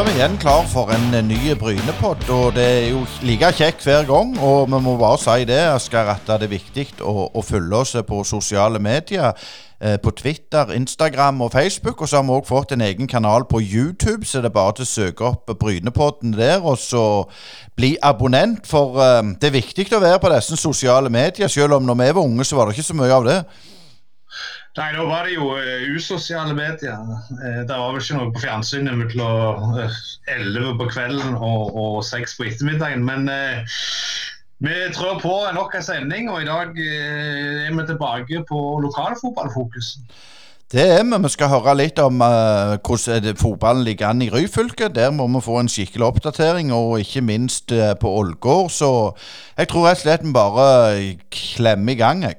er vi igjen klar for en eh, ny Brynepod. Og det er jo like kjekt hver gang. Og vi må bare si det, Asker, at det er viktig å, å følge oss på sosiale medier. Eh, på Twitter, Instagram og Facebook. Og så har vi òg fått en egen kanal på YouTube, så det er bare til å søke opp Brynepodden der. Og så bli abonnent, for eh, det er viktig å være på disse sosiale medier. Selv om når vi var unge, så var det ikke så mye av det. Nei, da var det jo uh, usosiale medier. Uh, det var vel ikke noe på fjernsynet mellom elleve 11 på kvelden og, seks 6 på ettermiddagen. Men uh, vi trår på nok en sending, og i dag er vi tilbake på lokalfotballfokus. Det er vi. Vi skal høre litt om hvordan fotballen ligger an i Ryfylke. Der må vi få en skikkelig oppdatering, og ikke minst på Ålgård. Så jeg tror rett og slett vi bare klemmer i gang, jeg.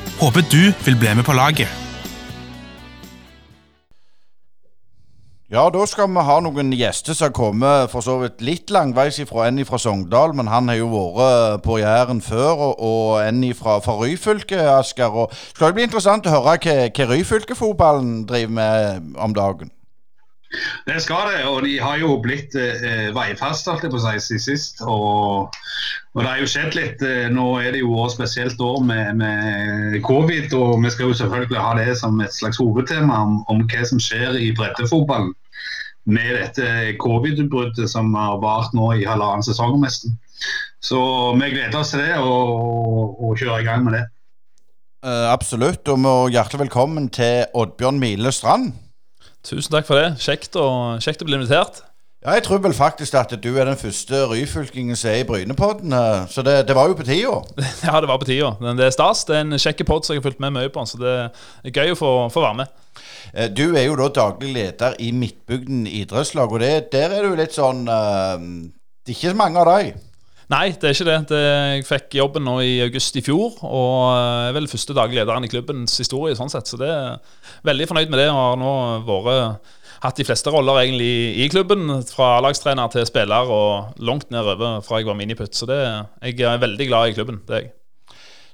Håper du vil bli med på laget. Ja, da skal vi ha noen gjester som kommer for så vidt litt langveis ifra en fra Sogndal, men han har jo vært på Jæren før, og, og en fra, fra Ryfylke, Asker. Og skal det bli interessant å høre hva, hva Ryfylke-fotballen driver med om dagen? Det skal det, og de har jo blitt eh, veifast alt det på seg siden sist. Og, og, det har jo skjedd litt. Eh, nå er det jo også spesielt år med, med, covid, og vi skal jo selvfølgelig ha det som et slags hovedtema om, om hva som skjer i breddefotballen med dette covid-utbruddet som har vart nå i halvannen sesong nesten. Så vi gleder oss til det og, og kjøre i gang med det. Uh, absolutt, og hjertelig velkommen til Oddbjørn Mile Strand. Tusen takk for det. Kjekt, og, kjekt å bli invitert. Ja, Jeg tror vel faktisk at du er den første ryfylkingen som er i Brynepodden. Så det, det, var jo på tida. Ja, det var på tida. Men det er stas. Det er en kjekk pod som jeg har fulgt med mye på. Så det er gøy å få, få, være med. Eh, du er jo da daglig leder i Midtbygden idrettslag, og det, der er du litt sånn uh, Det er ikke mange av dem? Nei, det er ikke det. det. Jeg fikk jobben nå i august i fjor, og er vel første daglig lederen i klubbens historie. sånn sett, Så det er veldig fornøyd med det. og har nå vært hatt de fleste roller egentlig i klubben. Fra lagstrener til spiller og langt nedover fra jeg var miniputt. Så det, jeg er veldig glad i klubben. det er jeg.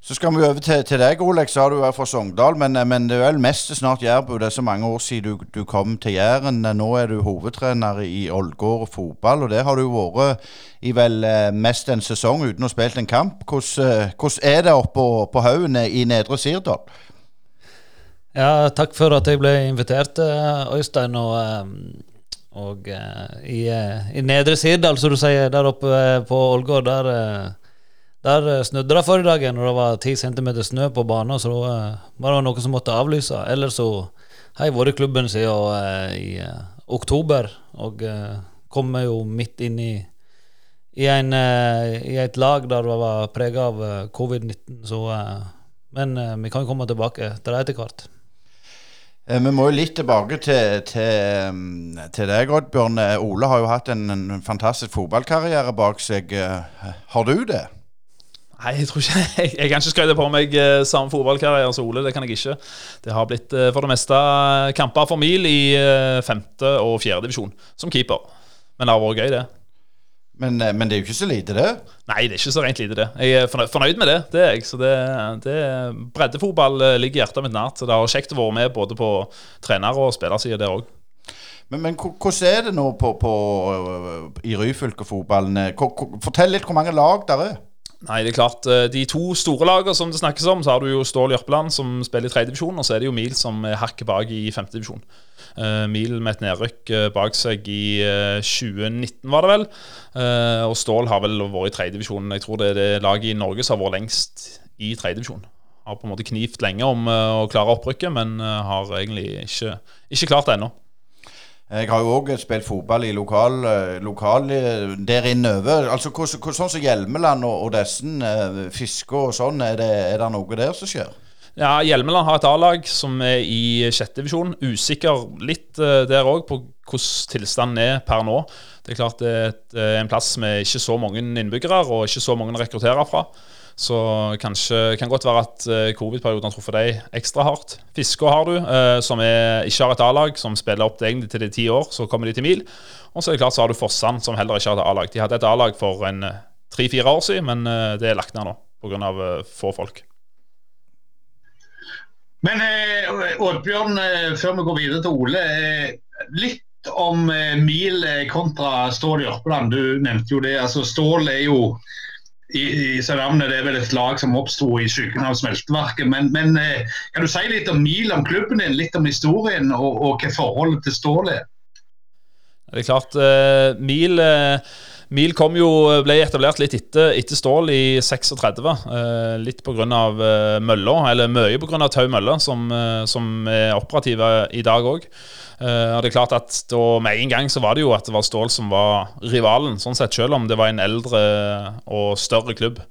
Så skal vi over til, til deg, Olek. Har du vært fra Sogndal, men, men, det er vel mest snart Jærbu. Det er så mange år siden du, du, kom til Jæren. Nå er du hovedtrener i Ålgård fotball, og det har du vært i vel eh, mest en sesong uten å ha spilt en kamp. Hvordan, eh, hvordan er det oppe på, på haugen i Nedre Sirdal? Ja, takk for at jeg ble invitert, eh, Øystein. Og, og i, i Nedre Sirdal, som du sier, der oppe på Ålgård, der der eh, snudde det forrige dagen når det var 10 cm snø på banen, så eh, var det noe som måtte avlyse. Ellers så har jeg vært i klubben siden uh, i oktober, og kommer jo midt inn i, i, en, i et lag der det var prega av covid-19, så Men vi kan jo komme tilbake til det etter hvert. Vi må jo litt tilbake til, til, mm, til deg, Oddbjørn. Ole har jo hatt en, en fantastisk fotballkarriere bak seg. Har du det? Nei, jeg tror ikke Jeg, jeg kan ikke skryte på meg eh, samme fotballkarriere som Ole. Det kan jeg ikke. Det har blitt eh, for det meste kamper for mil i eh, femte og fjerdedivisjon som keeper. Men det har vært gøy, det. Men, men, det er jo ikke så lite, det? Nei, det er ikke så rent lite, det. Jeg er fornøyd med det. det er jeg. Så det, det Breddefotball ligger hjertet mitt nært. Så det har kjekt å være med både på trener- og spillersida der òg. Men, men, hvordan er det nå på, på, i Ryfylke-fotballen? Fortell litt hvor mange lag der er. Nei, det er klart. Eh, de to store lagene som det snakkes om, så har du jo Stål Jørpeland som spiller i tredjedivisjon, og så er det jo Mil som er hakket bak i femtedivisjon. Uh, Mil med et nedrykk uh, bak seg i uh, 2019, var det vel. Og Stål har vel vært i tredjedivisjon. Jeg tror det er det laget i Norge som har vært lengst i tredjedivisjon. Har på en måte knivt lenge om å klare opprykket, men har egentlig ikke, ikke klart det ennå. Jeg har jo òg spilt fotball i lokal, eh, lokal eh, der innover. Altså, Sånn som Hjelmeland og, og dessen, eh, fiske og sånn, er det, er det, noe der som skjer? Ja, Hjelmeland har et A-lag som er i sjette divisjon. Usikker litt der òg på hvordan tilstanden er per nå. Det er klart det er et, en plass med ikke så mange innbyggere og ikke så mange å rekruttere fra. Så kanskje kan godt være at uh, covid-perioden har truffet deg ekstra hardt. Fiskå har du, som er, ikke har et A-lag, som spiller opp egentlig til de ti år. Så kommer de til mil. Og så er det klart så har du Fossan, som heller ikke har et A-lag. De hadde et A-lag for en tre-fire år siden, men det er lagt ned nå pga. få folk. Men eh, Oddbjørn, eh, før vi går videre til Ole. Eh, litt om Mil kontra Stål i Ørpeland. Du nevnte jo det. altså Stål er jo i, i det er vel et lag som oppsto i skyggen av smelteverket. Men, men, kan du si litt om Mil, om klubben din, litt om historien og, og hva forholdet til Stål er? Det er klart, uh, Mil uh Mil kom jo, ble etablert litt etter, etter Stål i 36. Eh, litt pga. Eh, mølla, eller mye pga. Tau mølle, som, eh, som, er operative i dag òg. Eh, og det er klart at da, Med en gang så var det jo at det var Stål som var rivalen, sånn sett, selv om det var en eldre og større klubb.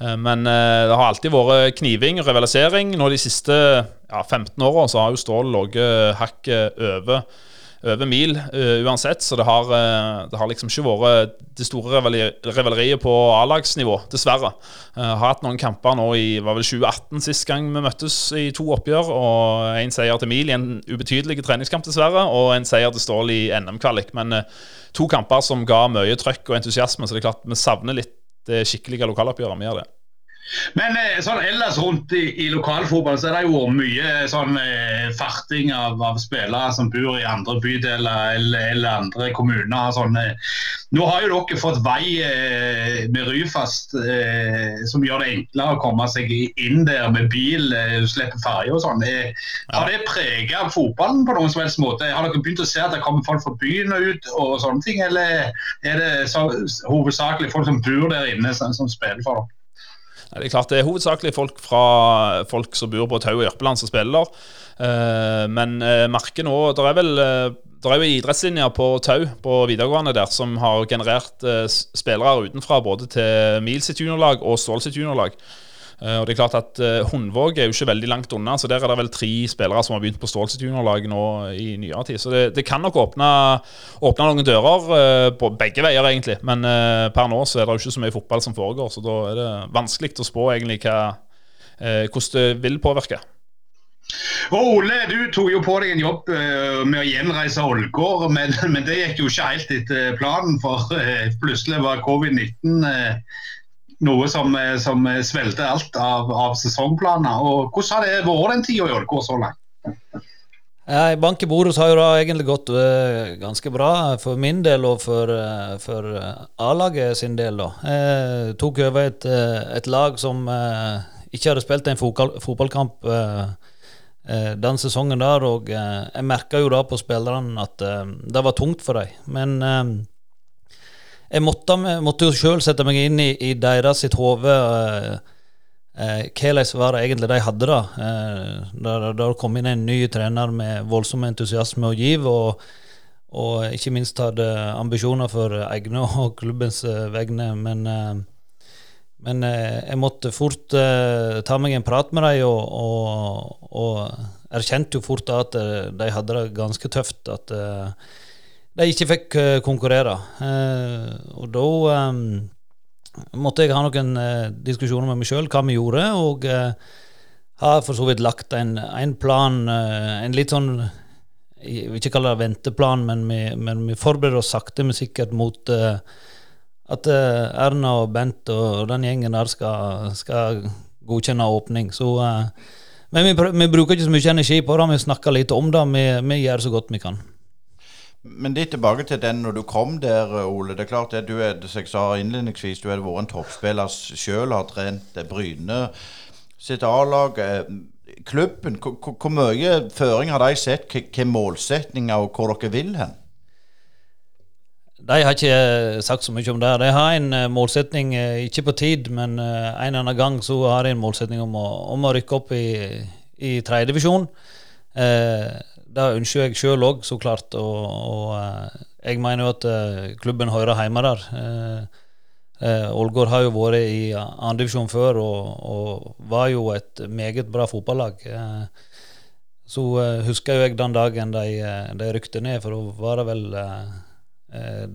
Eh, men eh, det har alltid vært kniving og rivalisering. Nå De siste ja, 15 åra har jo Stål ligget hakket over over mil uh, uansett. Så det har, uh, det har, liksom ikke vært det store rivaleriet på A-lagsnivå, dessverre. Uh, har hatt noen kamper nå i var vel 2018 sist gang vi møttes i to oppgjør. og En seier til Mil i en ubetydelig treningskamp, dessverre, og en seier til Stål i NM-kvalik. Men to kamper som ga mye trøkk og entusiasme, så det er klart vi savner litt det skikkelige lokaloppgjøret. Vi gjør det. Men eh, sånn ellers rundt i, i lokalfotball så er det jo mye sånn eh, farting av, av, spillere som bor i andre bydeler eller, eller andre kommuner. Sånn, eh. Nå har jo dere fått vei eh, med Ryfast eh, som gjør det enklere å komme seg inn der med bil, eh, slipper ferje og sånn. har det prega fotballen på noen som helst måte? Har dere begynt å se at det kommer folk fra byen og ut og sånne ting, eller er det så, hovedsakelig folk som bor der inne som, som spiller for dere? Det er klart det er hovedsakelig folk fra folk som bor på Tau og Jørpeland som spiller. Uh, men uh, merker nå Det er vel uh, det er jo idrettslinjer på Tau på videregående der som har generert spillere utenfra både til Mil sitt juniorlag og Stål sitt juniorlag. Uh, og det er klart at uh, Hundvåg er jo ikke veldig langt unna, så der er det vel tre spillere som har begynt på stålset juniorlag nå i nyere tid. Så det, det kan nok åpne, åpne noen dører uh, på begge veier, egentlig. Men per nå så er det jo ikke så mye fotball som foregår, så da er det vanskelig å spå egentlig hva, hvordan det vil påvirke. Og Ole, du tok jo på deg en jobb med å gjenreise Ålgård, men, men, det gikk jo ikke helt etter planen. For plutselig var covid-19 uh, noe som, eh, som svelter alt av, av, sesongplaner. Og Hvordan har det vært den tida i Ålgård så langt? Bank i Boros har jo det egentlig gått uh, ganske bra for min del og for, uh, for A-laget sin del. da. Jeg tok over et, et lag som ikke hadde spilt en fotballkamp den sesongen der, og jeg merka jo da på spillerne at det var tungt for dem. Men jeg måtte, måtte jo sjøl sette meg inn i, i deres sitt hode. hvordan uh, var det egentlig de hadde? Uh, da det kom inn en ny trener med voldsom entusiasme og giv, og, og ikke minst hadde ambisjoner for egne og klubbens vegne. Men, men jeg måtte fort ta meg en prat med dem, og, og, og erkjente jo fort at de hadde det ganske tøft. at de ikke fikk uh, konkurrere. Uh, og da um, måtte jeg ha noen uh, diskusjoner med meg sjøl hva vi gjorde, og har for så vidt lagt en, en plan, en litt sånn Jeg vil ikke kalle det venteplan, men vi, men vi forbereder oss sakte, men sikkert mot at Erna og Bent og den gjengen der skal, skal godkjenne åpning. Så men vi, vi, bruker ikke så mye energi på det, vi snakker litt om det. Vi, vi gjør så godt vi kan. Men litt tilbake til den når du kom der, Ole. Det er klart at du er, som jeg sa innledningsvis, du har vært en toppspiller sjøl, har trent Bryne sitt A-lag. Eh, klubben, hvor mye føring har de sett? Hvilke målsetninger og hvor dere vil hen? De har ikke sagt så mye om det. De har en eh, målsetning, eh, ikke på tid, men en eller annen gang så har de en målsetning om å, om å rykke opp i, i tredjedivisjon. Eh, det ønsker jeg sjøl òg, så klart. Og, og, eh, jeg mener jo at eh, klubben hører hjemme der. Eh, Ålgård har jo vært i andredivisjon før og, og, var jo et meget bra fotballag. Så husker jo jeg den dagen de, de rykte ned, for da var det vel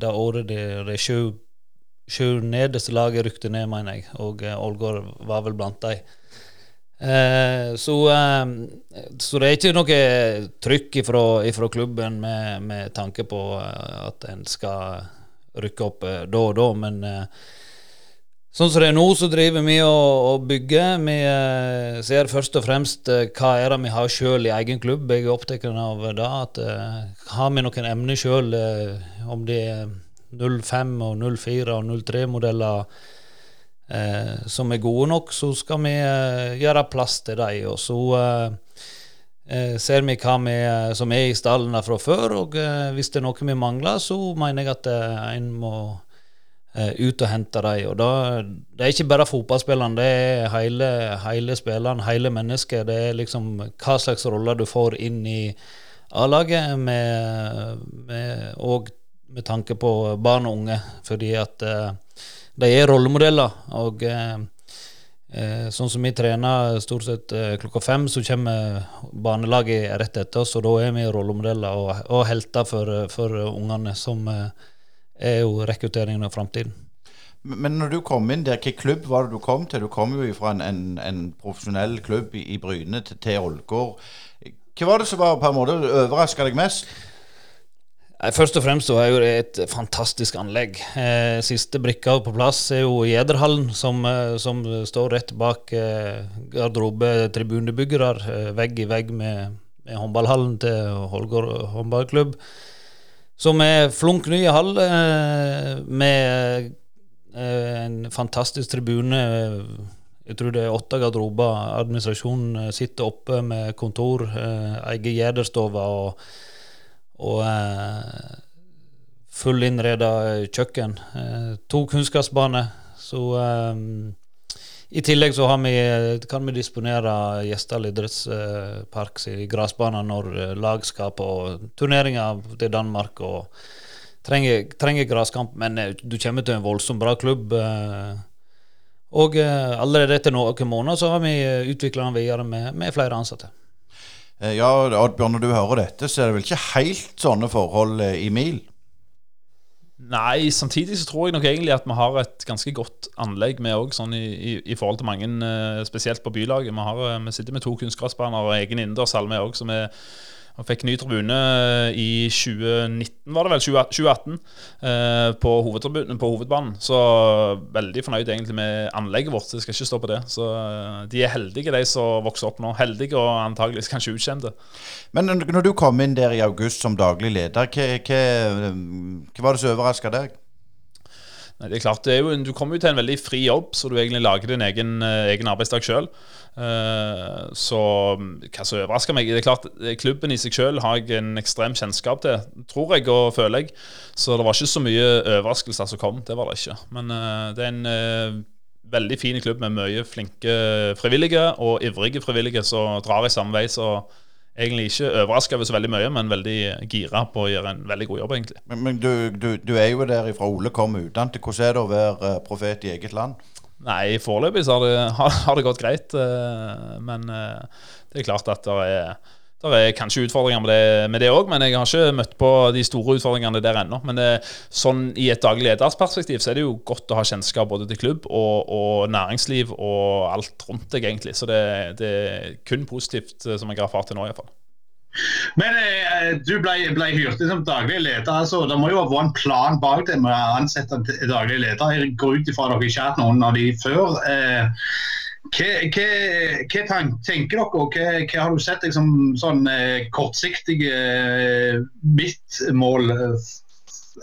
det året de, de sju nederste laget rykte ned, mener jeg, og Ålgård var vel blant dem. Eh, så, eh, så, det er ikke noe trykk ifra klubben med, med, tanke på at en skal rykke opp eh, da og da, men eh, Sånn som det er nå, så driver vi og, og bygger. Vi eh, ser først og fremst eh, hva er det vi har sjøl i egen klubb. Jeg er opptatt av det. at eh, Har vi noen emner sjøl, eh, om det er 05 og 04 og 03-modeller eh, som er gode nok, så skal vi eh, gjøre plass til dem. Og så ser vi hva vi, som er i stallen fra før, og hvis det er noe vi mangler, så mener jeg at en må Eh, ut og hente dem. Og da, det er ikke bare fotballspilleren, det er hele, hele spilleren, hele mennesket. Det er liksom hva slags roller du får inn i A-laget, med, med, og med tanke på barn og unge. Fordi at uh, de er rollemodeller. Og uh, uh, sånn som vi trener stort sett klokka fem, så kommer barnelaget rett etter oss, og da er vi rollemodeller og, og helter for, for ungene som er jo rekrutteringen av framtiden. Men når du kom inn der, hvilken klubb var det du kom til? Du kom jo fra en, en, en profesjonell klubb i, i Bryne til, til Ålgård. Hva var det som var på en måte overraska deg mest? Først og fremst så er det et fantastisk anlegg. Eh, siste brikka på plass er jo Gjederhallen, som, eh, som står rett bak eh, eh, vegg i vegg med, med håndballhallen til Holgård håndballklubb. Som er flunk ny hall med en fantastisk tribune. Jeg tror det er åtte garderober. Administrasjonen sitter oppe med kontor, eier gjederstove og, og full innreda kjøkken. To kunnskapsbaner. Så i tillegg så vi, kan vi disponere Gjesdal idrettspark i gressbane når eh, lag skal på turneringer til Danmark og trenger, trenger gresskamp. Men eh, du kommer til en voldsomt bra klubb. Eh, og allerede etter noen måneder så har vi utvikla den videre med, med flere ansatte. Ja, Oddbjørn, når du hører dette, så er det vel ikke helt sånne forhold i MIL? Nei, samtidig så tror jeg nok egentlig at vi har et ganske godt anlegg, vi òg, sånn i, i, i, forhold til mange, eh, spesielt på bylaget. Vi, har, eh, vi sitter med to kunstgressbaner og egen innendørshall, vi òg, som vi han fikk ny tribune eh, i 2019, var det vel? 2018, på på, på, hovedbanen. Så veldig fornøyd egentlig med anlegget vårt. Jeg skal ikke stå på det. Så eh, de er heldige, de som vokser opp nå. Heldige og antageligvis kanskje utkjente. Men når du kom inn der i august som daglig leder, hva, hva, hva var det som overraska deg? Nei, det er klart, det er jo, Du kommer jo til en veldig fri jobb, så du egentlig lager din egen, egen arbeidsdag sjøl. Eh, så hva som overrasker meg Det er klart, Klubben i seg selv har jeg en ekstrem kjennskap til, tror jeg og føler jeg. Så det var ikke så mye overraskelser som kom. Det var det ikke. Men uh, det er en uh, veldig fin klubb med mye flinke frivillige og ivrige frivillige som drar i samme vei. Så egentlig ikke overraska over så veldig mye, men veldig gira på å gjøre en veldig god jobb, egentlig. Men, men du, du, du, er jo der ifra Ole kom utenat. Hvordan er det å være profet i eget land? Nei, foreløpig så har det, har, det, gått greit. Eh, men eh, det er klart at det er, det er kanskje utfordringer med det òg, men jeg har ikke møtt på de store utfordringene der ennå. Men det, sånn i et daglig ledersperspektiv så er det jo godt å ha kjennskap både til klubb og, og næringsliv og alt rundt deg, egentlig. Så det, det, er kun positivt, eh, som jeg har erfart til nå, iallfall. Men eh, du ble, ble hyrt som daglig leder. altså Det må jo ha vært en plan bak det med å ansette en daglig leder. Jeg går ut ifra dere ikke har hatt noen av de før. Eh, hva, hva, hva, tenker dere, og hva, hva, har du sett liksom, sånn eh, kortsiktige eh, midtmål? Eh,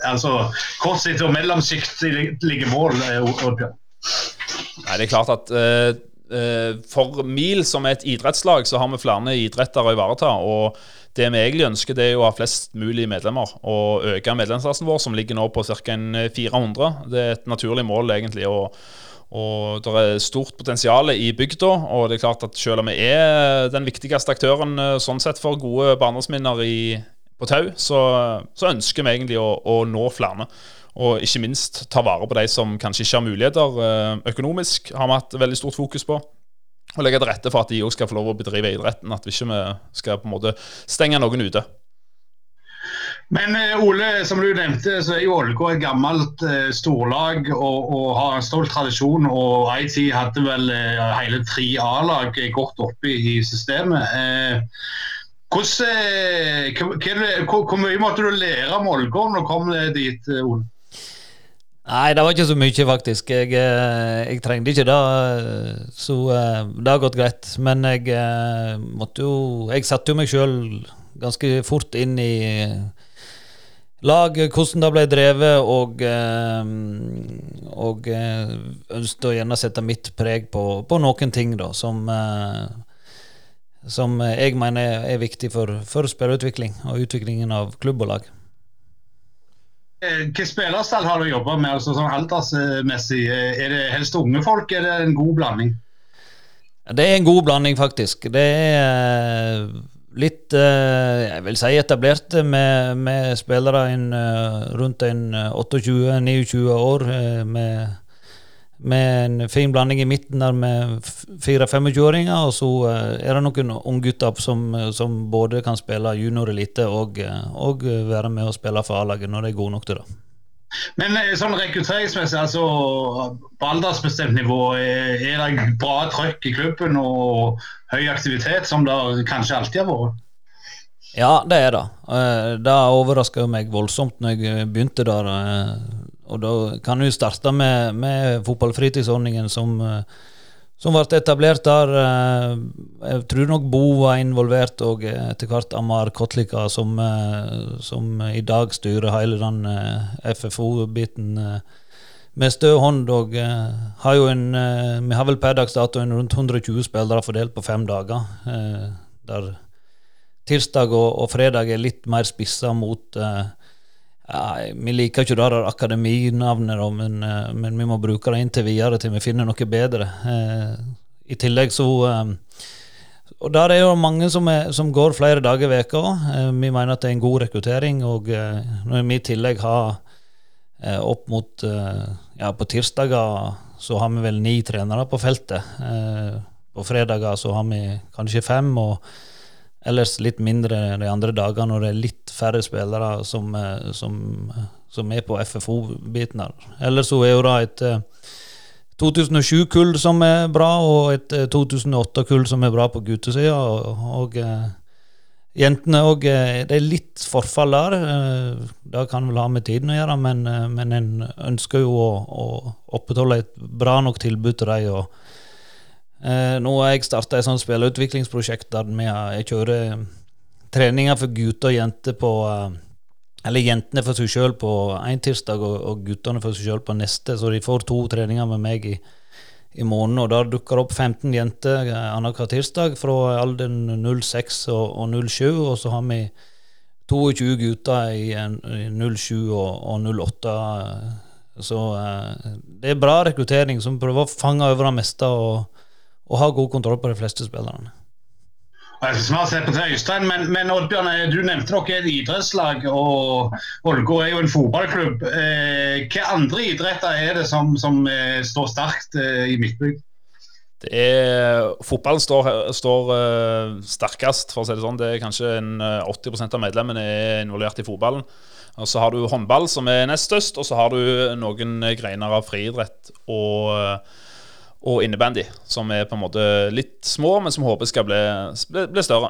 altså kortsiktige og mellomsiktige mål, eh, Oddbjørn? Nei, det er klart at for MIL som er et idrettslag så har vi flere idretter å ivareta. og det vi egentlig ønsker, det er å ha flest mulig medlemmer og øke medlemsklassen vår, som ligger nå på ca. 400. Det er et naturlig mål, egentlig. og og det er stort potensial i bygda. Og det er klart at selv om vi er den viktigste aktøren eh, sånn sett for gode barndomsminner på Tau, så, så, ønsker vi egentlig å, å nå flere. Og ikke minst ta vare på de som kanskje ikke har muligheter eh, økonomisk, har vi hatt veldig stort fokus på. Og legge til rette for at de òg skal få lov å bedrive idretten. At vi ikke skal på en måte stenge noen ute. Men eh, Ole, som du nevnte, så er jo Ålgård et gammelt eh, storlag og, og, har en stolt tradisjon. Og IT hadde vel eh, hele tre A-lag godt oppe i systemet. Eh, hvordan, eh, hvor, hvor, mye måtte du lære om Ålgård når du kom dit, Ole? Nei, det var ikke så mye, faktisk. Jeg, jeg trengte ikke det. Så det har gått greit. Men jeg måtte jo Jeg satte jo meg sjøl ganske fort inn i lag, hvordan det ble drevet, og, eh, og eh, ønsket å gjerne sette mitt preg på, på noen ting da, som, eh, som jeg mener er viktig for, for spillerutvikling og utviklingen av klubb og lag. Hvilken spillerstall har du jobba med altså sånn aldersmessig? Er det helst unge folk, er det en god blanding? Det er en god blanding, faktisk. Det er litt eh, jeg vil si etablerte med, med spillere eh, rundt en 28-29 eh, år. Med, med, en fin blanding i midten der med 4-25-åringer. Og så er det noen unggutter som, som både kan spille junior elite og, og være med og spille for A-laget når de er gode nok til det. Men sånn rekrutteringsmessig, altså på aldersbestemt nivå, er det bra trøkk i klubben og høy aktivitet, som det kanskje alltid har vært? Ja, det er det. Eh, det overraska meg voldsomt når jeg begynte der. Eh, og da kan vi starte med, med fotballfritidsordningen som, eh, som ble etablert der. Jeg tror nok Bo var involvert, og etter hvert Amar Kotlika, som, som i dag styrer hele den FFO-biten med stø hånd. Og uh, har jo en uh, Vi har vel per dags dato rundt 120 spillere fordelt på fem dager. Uh, der tirsdag og, og, fredag er litt mer spissa mot ja, Vi liker ikke det akademinavnet, men, men, vi må bruke det inntil videre til vi finner noe bedre. I tillegg så og Der er jo mange som, er, som går flere dager i veka. Vi mener at det er en god rekruttering. Og når vi i tillegg har Eh, opp mot eh, Ja, på tirsdager så har vi vel ni trenere på feltet. Eh, på fredager så har vi kanskje fem, og ellers litt mindre de andre dagene når det er litt færre spillere som, som, som er på FFO-biten her. Ellers så er jo da et 2007-kull som er bra, og et 2008-kull som er bra på guttesida. Og, og Jentene òg eh, Det er litt forfall der. Eh, det kan vel ha med tiden å gjøre, men, eh, men en ønsker jo å, å opprettholde et bra nok tilbud til dem. Eh, nå har jeg starta et sånt spillerutviklingsprosjekt der jeg kjører treninger for gutter og jenter på Eller jentene for seg sjøl på én tirsdag og, og guttene for seg sjøl på neste, så de får to treninger med meg i i måneden. Og der dukker det opp 15 jenter eh, annenhver tirsdag fra alderen 06 og, og 07. Og så har vi 22 gutter i, i 07 og, og 08. Så eh, det er bra rekruttering som prøver å fange over det meste og, og har god kontroll på de fleste spillerne. Jeg skal snart se på til Øystein, men, men Oddbjørn, eh, du nevnte dere et idrettslag, og Ålgård er jo en fotballklubb. Eh, hvilke andre idretter er det som, som eh, står sterkt i Midtbygd? Det er, fotball står, står uh, sterkest, for å si det sånn. Det er kanskje en, 80% av medlemmene er involvert i fotballen. Og Så har du håndball, som er nest størst, og så har du noen greiner av friidrett og uh, og innebandy, som er på en måte litt små, men som håper skal bli, bli, bli større.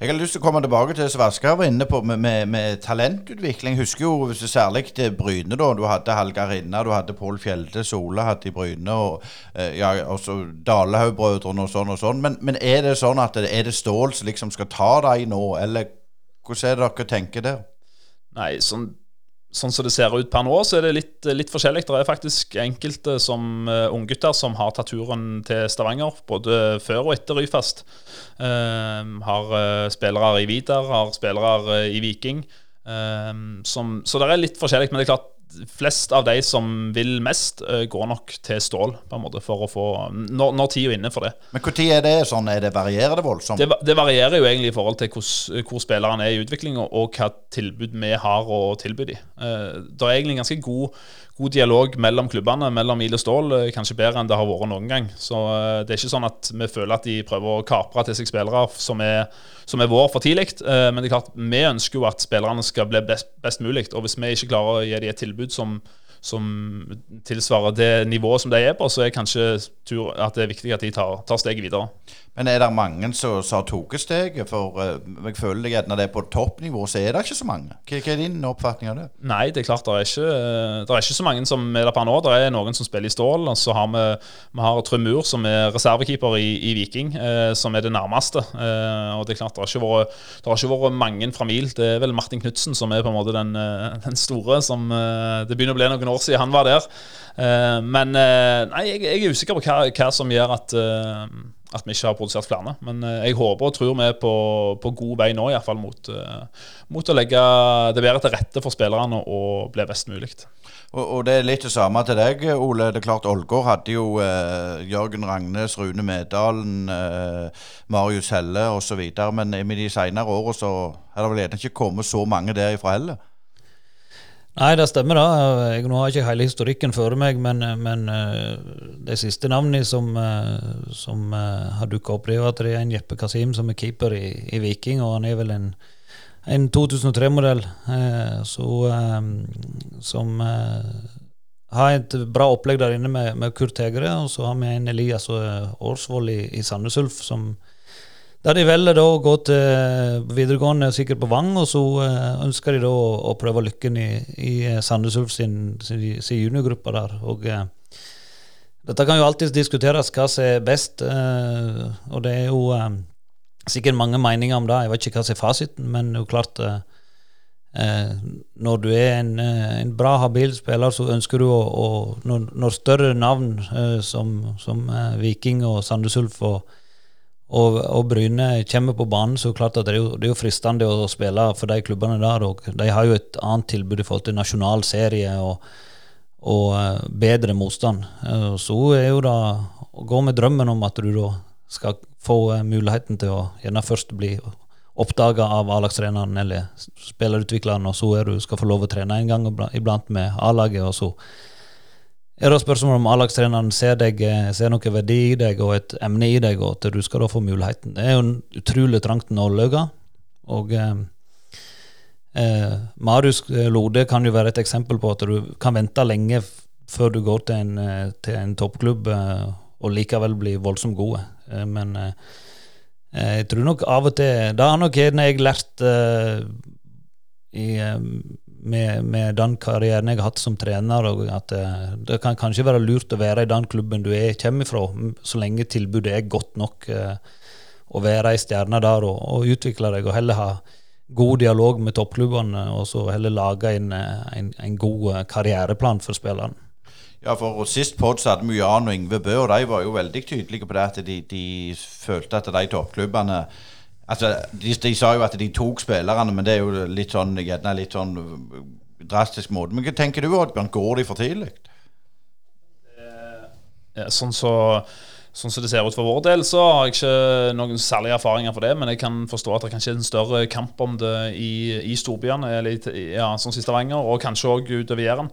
Jeg har lyst til å komme tilbake til det Svarskar var inne på med, med, med, talentutvikling. Husker jo særlig til Bryne. da, Du hadde Hallgeir Rinna, du hadde Pål Fjelde, Sola hadde i Bryne, og eh, ja, også Dalehaug-brødrene og sånn og sånn. Men, men, er det sånn at det, er det Stål som liksom skal ta deg nå, eller hvordan er det dere tenker der? Nei, sånn sånn som det ser ut per nå, så er det litt, litt forskjellig. Det er faktisk enkelte som uh, unggutter som har tatt turen til Stavanger, både før og etter Ryfast. Uh, har uh, spillere i Vidar, har spillere i Viking. Som, så det er litt forskjellig. Men det er klart, flest av de som vil mest, eh, går nok til Stål, på en måte, for å få Når, når tida er inne for det. Men når er det sånn? Er det Varierer det voldsomt? Det, det, varierer jo egentlig i forhold til hvor, hvor spillerne er i utvikling, og, hva tilbud vi har å tilby dem. Uh, det er egentlig ganske god, god dialog mellom klubbene, mellom IL og Stål, eh, kanskje bedre enn det har vært noen gang. Så det er ikke sånn at vi føler at de prøver å kapre til seg spillere som er, som er vår for tidlig. Men det er klart, vi ønsker jo at spillerne skal bli best, best mulig. Og hvis vi ikke klarer å gi dem et tilbud som som tilsvarer det nivået som de er på, så er kanskje tur, at det er viktig at de tar, tar steget videre. Men er det mange som har tatt steget? For uh, jeg føler at når det er på toppnivå, så er det ikke så mange. Hva, er din oppfatning av det? Nei, det er klart det er ikke, det er ikke så mange som er der per nå. Det er noen som spiller i stål. Og så har vi, vi har Trømur, som er reservekeeper i, i Viking, eh, som er det nærmeste. Eh, og det er klart det har ikke vært, det har ikke vært mange fra Mil. Det er vel Martin Knutsen som er på en måte den, den store som Det begynner å bli noen år siden han var der. men nei, jeg, jeg, er usikker på hva, hva som gjør at at vi ikke har produsert flere. Men eh, jeg håper og tror vi er på, på god vei nå, iallfall mot, uh, mot å legge det bedre til rette for spillerne og bli best mulig. Og, og, det er litt det samme til deg, Ole. Det er klart Ålgård hadde jo eh, Jørgen Rangnes, Rune Medalen, eh, Marius Helle osv. Men i de senere åra så har det vel ikke kommet så mange derifra heller. Nei, det stemmer. da. Jeg, nå har ikke hele historikken før meg, men, men uh, de siste navnene som, uh, som uh, har dukka opp, det er at det er en Jeppe Kasim som er keeper i, i Viking, og han er vel en, en 2003-modell som har et bra opplegg der inne med, med Kurt Hegre, og så har vi en Elias Årsvold i, i Sandnes Ulf som der de velger da å gå til videregående sikkert på Vang, og så uh, ønsker de da å, prøve lykken i, i eh, Sandnes Ulf sin, sin, sin juniorgruppe der. Og uh, dette kan jo alltids diskuteres hva som er best, og det er jo sikkert mange meninger om det. Jeg vet ikke hva som er fasiten, men det er jo klart Når du er en, en, bra, habil spiller, så ønsker du å, å når, når, større navn som, som Viking og Sandnes Ulf og og, og, Bryne kommer på banen, så klart at det er jo, det er jo fristende å spille for de klubbene der. og De har jo et annet tilbud i forhold til nasjonal serie og, og uh, bedre motstand. Uh, så er jo det å gå med drømmen om at du da skal få uh, muligheten til å gjerne først bli oppdaga av A-lagstreneren eller spillerutvikleren, og så er du skal få lov å trene en gang iblant med A-laget, og så er det spørsmål om A-lagstreneren ser, eh, ser noe verdi i deg og et emne i deg, og at du skal da få muligheten. Det er jo en utrolig trangt nåløye. Og eh, eh, Marius Lode kan jo være et eksempel på at du kan vente lenge før du går til en, eh, til en toppklubb eh, og likevel bli voldsomt gode. Eh, men jeg tror nok av og til Det har nok jeg lært i med, med, den karrieren jeg har hatt som trener, og at det, eh, det, kan kanskje være lurt å være i den klubben du er, kommer fra, så lenge tilbudet er godt nok. Eh, å være ei stjerne der og, og, utvikle deg, og heller ha god dialog med toppklubbene, og så heller lage en, en, en god eh, karriereplan for spilleren. Ja, for Sist pod hadde vi Jan og Yngve Bø, og de var jo veldig tydelige på det at de, de følte at de toppklubbene Altså, de, de, sa jo at de tok spillerne, men det er jo litt sånn, gjerne litt sånn uh, drastisk måte. Men hva tenker du, Oddbjørn? Går de for tidlig? Sånn så Sånn som det ser ut for vår del, så har jeg ikke noen særlige erfaringer for det. Men jeg kan forstå at det kanskje er en større kamp om det i, i storbyene, eller ja, sånn som Stavanger, og kanskje òg utover Jæren.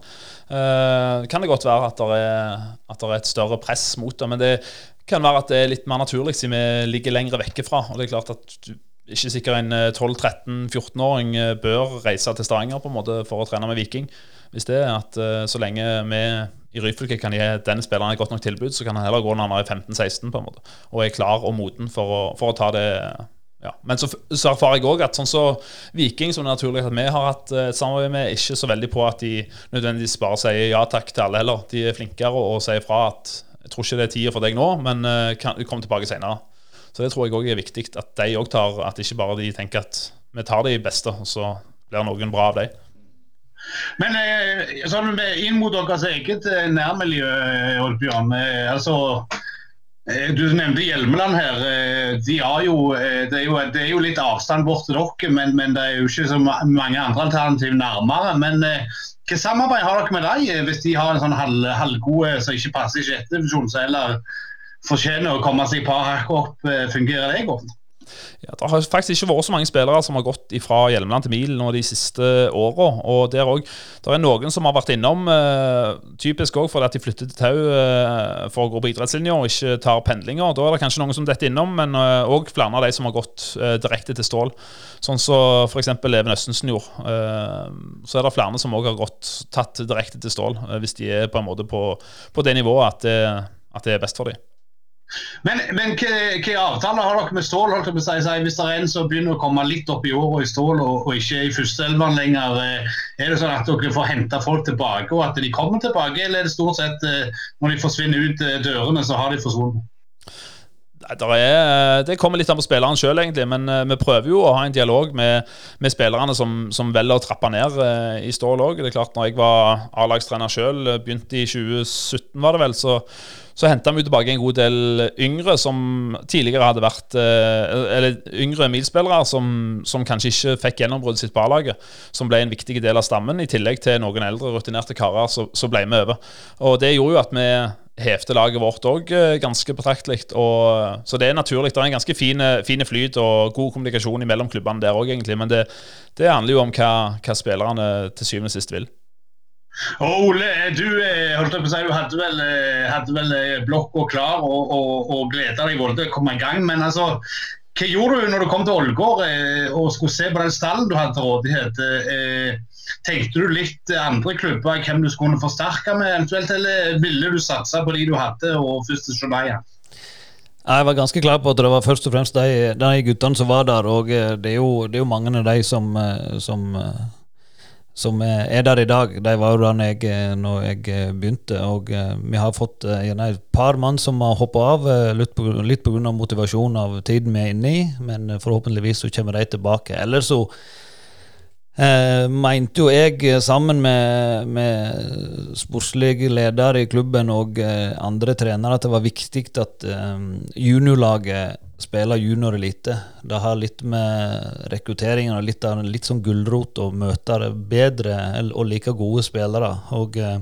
Eh, kan det godt være at det, er, at det er et større press mot det. Men det kan være at det er litt mer naturlig siden vi ligger lengre vekke fra. Og det er klart at du ikke sikkert en 12-13-14-åring eh, eh, bør reise til Stavanger på en måte for å trene med Viking. Hvis det er at eh, så lenge vi i Ryfylke kan gi den spilleren et godt nok tilbud, så kan han heller gå når han er 15-16 på en måte, og er klar og moden for å, for å ta det ja. Men så, så erfarer jeg òg at sånn så Viking, som det er naturlig at vi har hatt et samarbeid med, ikke så veldig på at de nødvendigvis bare sier ja takk til alle heller. De er flinkere og sier fra at jeg tror ikke det er tida for deg nå, men du kan, kom tilbake senere. Så det tror jeg òg er viktig at de òg tar At ikke bare de tenker at vi tar de beste, og så blir noen bra av dem. Men eh, sånn inn mot deres eget eh, nærmiljø, Oddbjørn. altså Eh, du nevnte Hjelmeland her. Eh, de jo, det, er jo, det, er jo, litt avstand bort til dere, men, men, det er jo ikke så mange andre alternativ nærmere. Men hva samarbeid har dere med dem, hvis de har en sånn halv, halvgode som ikke passer i sjette divisjon, så heller fortjener å komme seg et par hakk opp? Fungerer det godt? Ja, det har faktisk ikke vært så mange spillere som har gått fra Hjelmeland til Mil nå de siste åra. Og der òg Det er noen som har vært innom, uh, typisk òg fordi at de flytter til Tau uh, for å gå på idrettslinja og ikke tar pendlinger. Da er det kanskje noen som detter innom, men òg uh, flere av de som har gått direkte til Stål. Sånn som så f.eks. Even Østensen gjorde. så er det flere som òg har gått tatt direkte til Stål, hvis de er på en måte på, på det nivået at det, at det er best for dem. Men, men hva avtaler har dere med Stål? holdt å si? Hvis det er en som begynner å komme litt opp i åra i Stål og, og ikke i førsteelveren lenger, eh, er det sånn at dere får hente folk tilbake og at de kommer tilbake, eller er det stort sett eh, når de forsvinner ut eh, dørene, så har de forsvunnet? Er, det kommer litt an på spilleren sjøl, egentlig. Men vi prøver jo å ha en dialog med, med spillerne som, som, velger å trappe ned i Stål òg. Når jeg var A-lagstrener sjøl, begynte i 2017, var det vel, så så henta vi tilbake en god del yngre som tidligere hadde vært eh, Eller yngre milspillere som, som kanskje ikke fikk gjennombruddet sitt på A-laget. Som ble en viktig del av stammen, i tillegg til noen eldre, rutinerte karer. Så ble vi over. Og det gjorde jo at vi hevte laget vårt òg eh, ganske betraktelig. Så det er naturlig. Det er en ganske fin, fin flyt og god kommunikasjon mellom klubbene der òg, egentlig. Men det, det, handler jo om hva, hva spillerne til syvende og sist vil. Og Ole, du, eh, si, du hadde vel, eh, hadde vel eh, blokka klar og, og, og gleda deg til å komme i gang. Men altså, hva gjorde du når du kom til Ålgård og skulle se på den stallen du hadde til rådighet? Tenkte du litt andre klubber hvem du skulle forsterke med, eventuelt, eller ville du satse på de du hadde og første Shania? Jeg var ganske klar på at det var først og fremst de, de guttene som var der. Og det er jo, det er jo mange av de som, som som er der i dag, de var jo der jeg, eh, når jeg eh, begynte. Og eh, vi har fått gjerne et par mann som har hoppa av, litt pga. Motivasjon av tiden vi er inne i. Men forhåpentligvis så kommer de tilbake. Ellers så eh, mente jo jeg, sammen med, med sportslig ledere i klubben og eh, andre trenere, at det var viktig at eh, juniorlaget spille juniorelite. Det har litt med rekrutteringen og litt, litt sånn gulrot å møte bedre og like gode spillere. Og eh,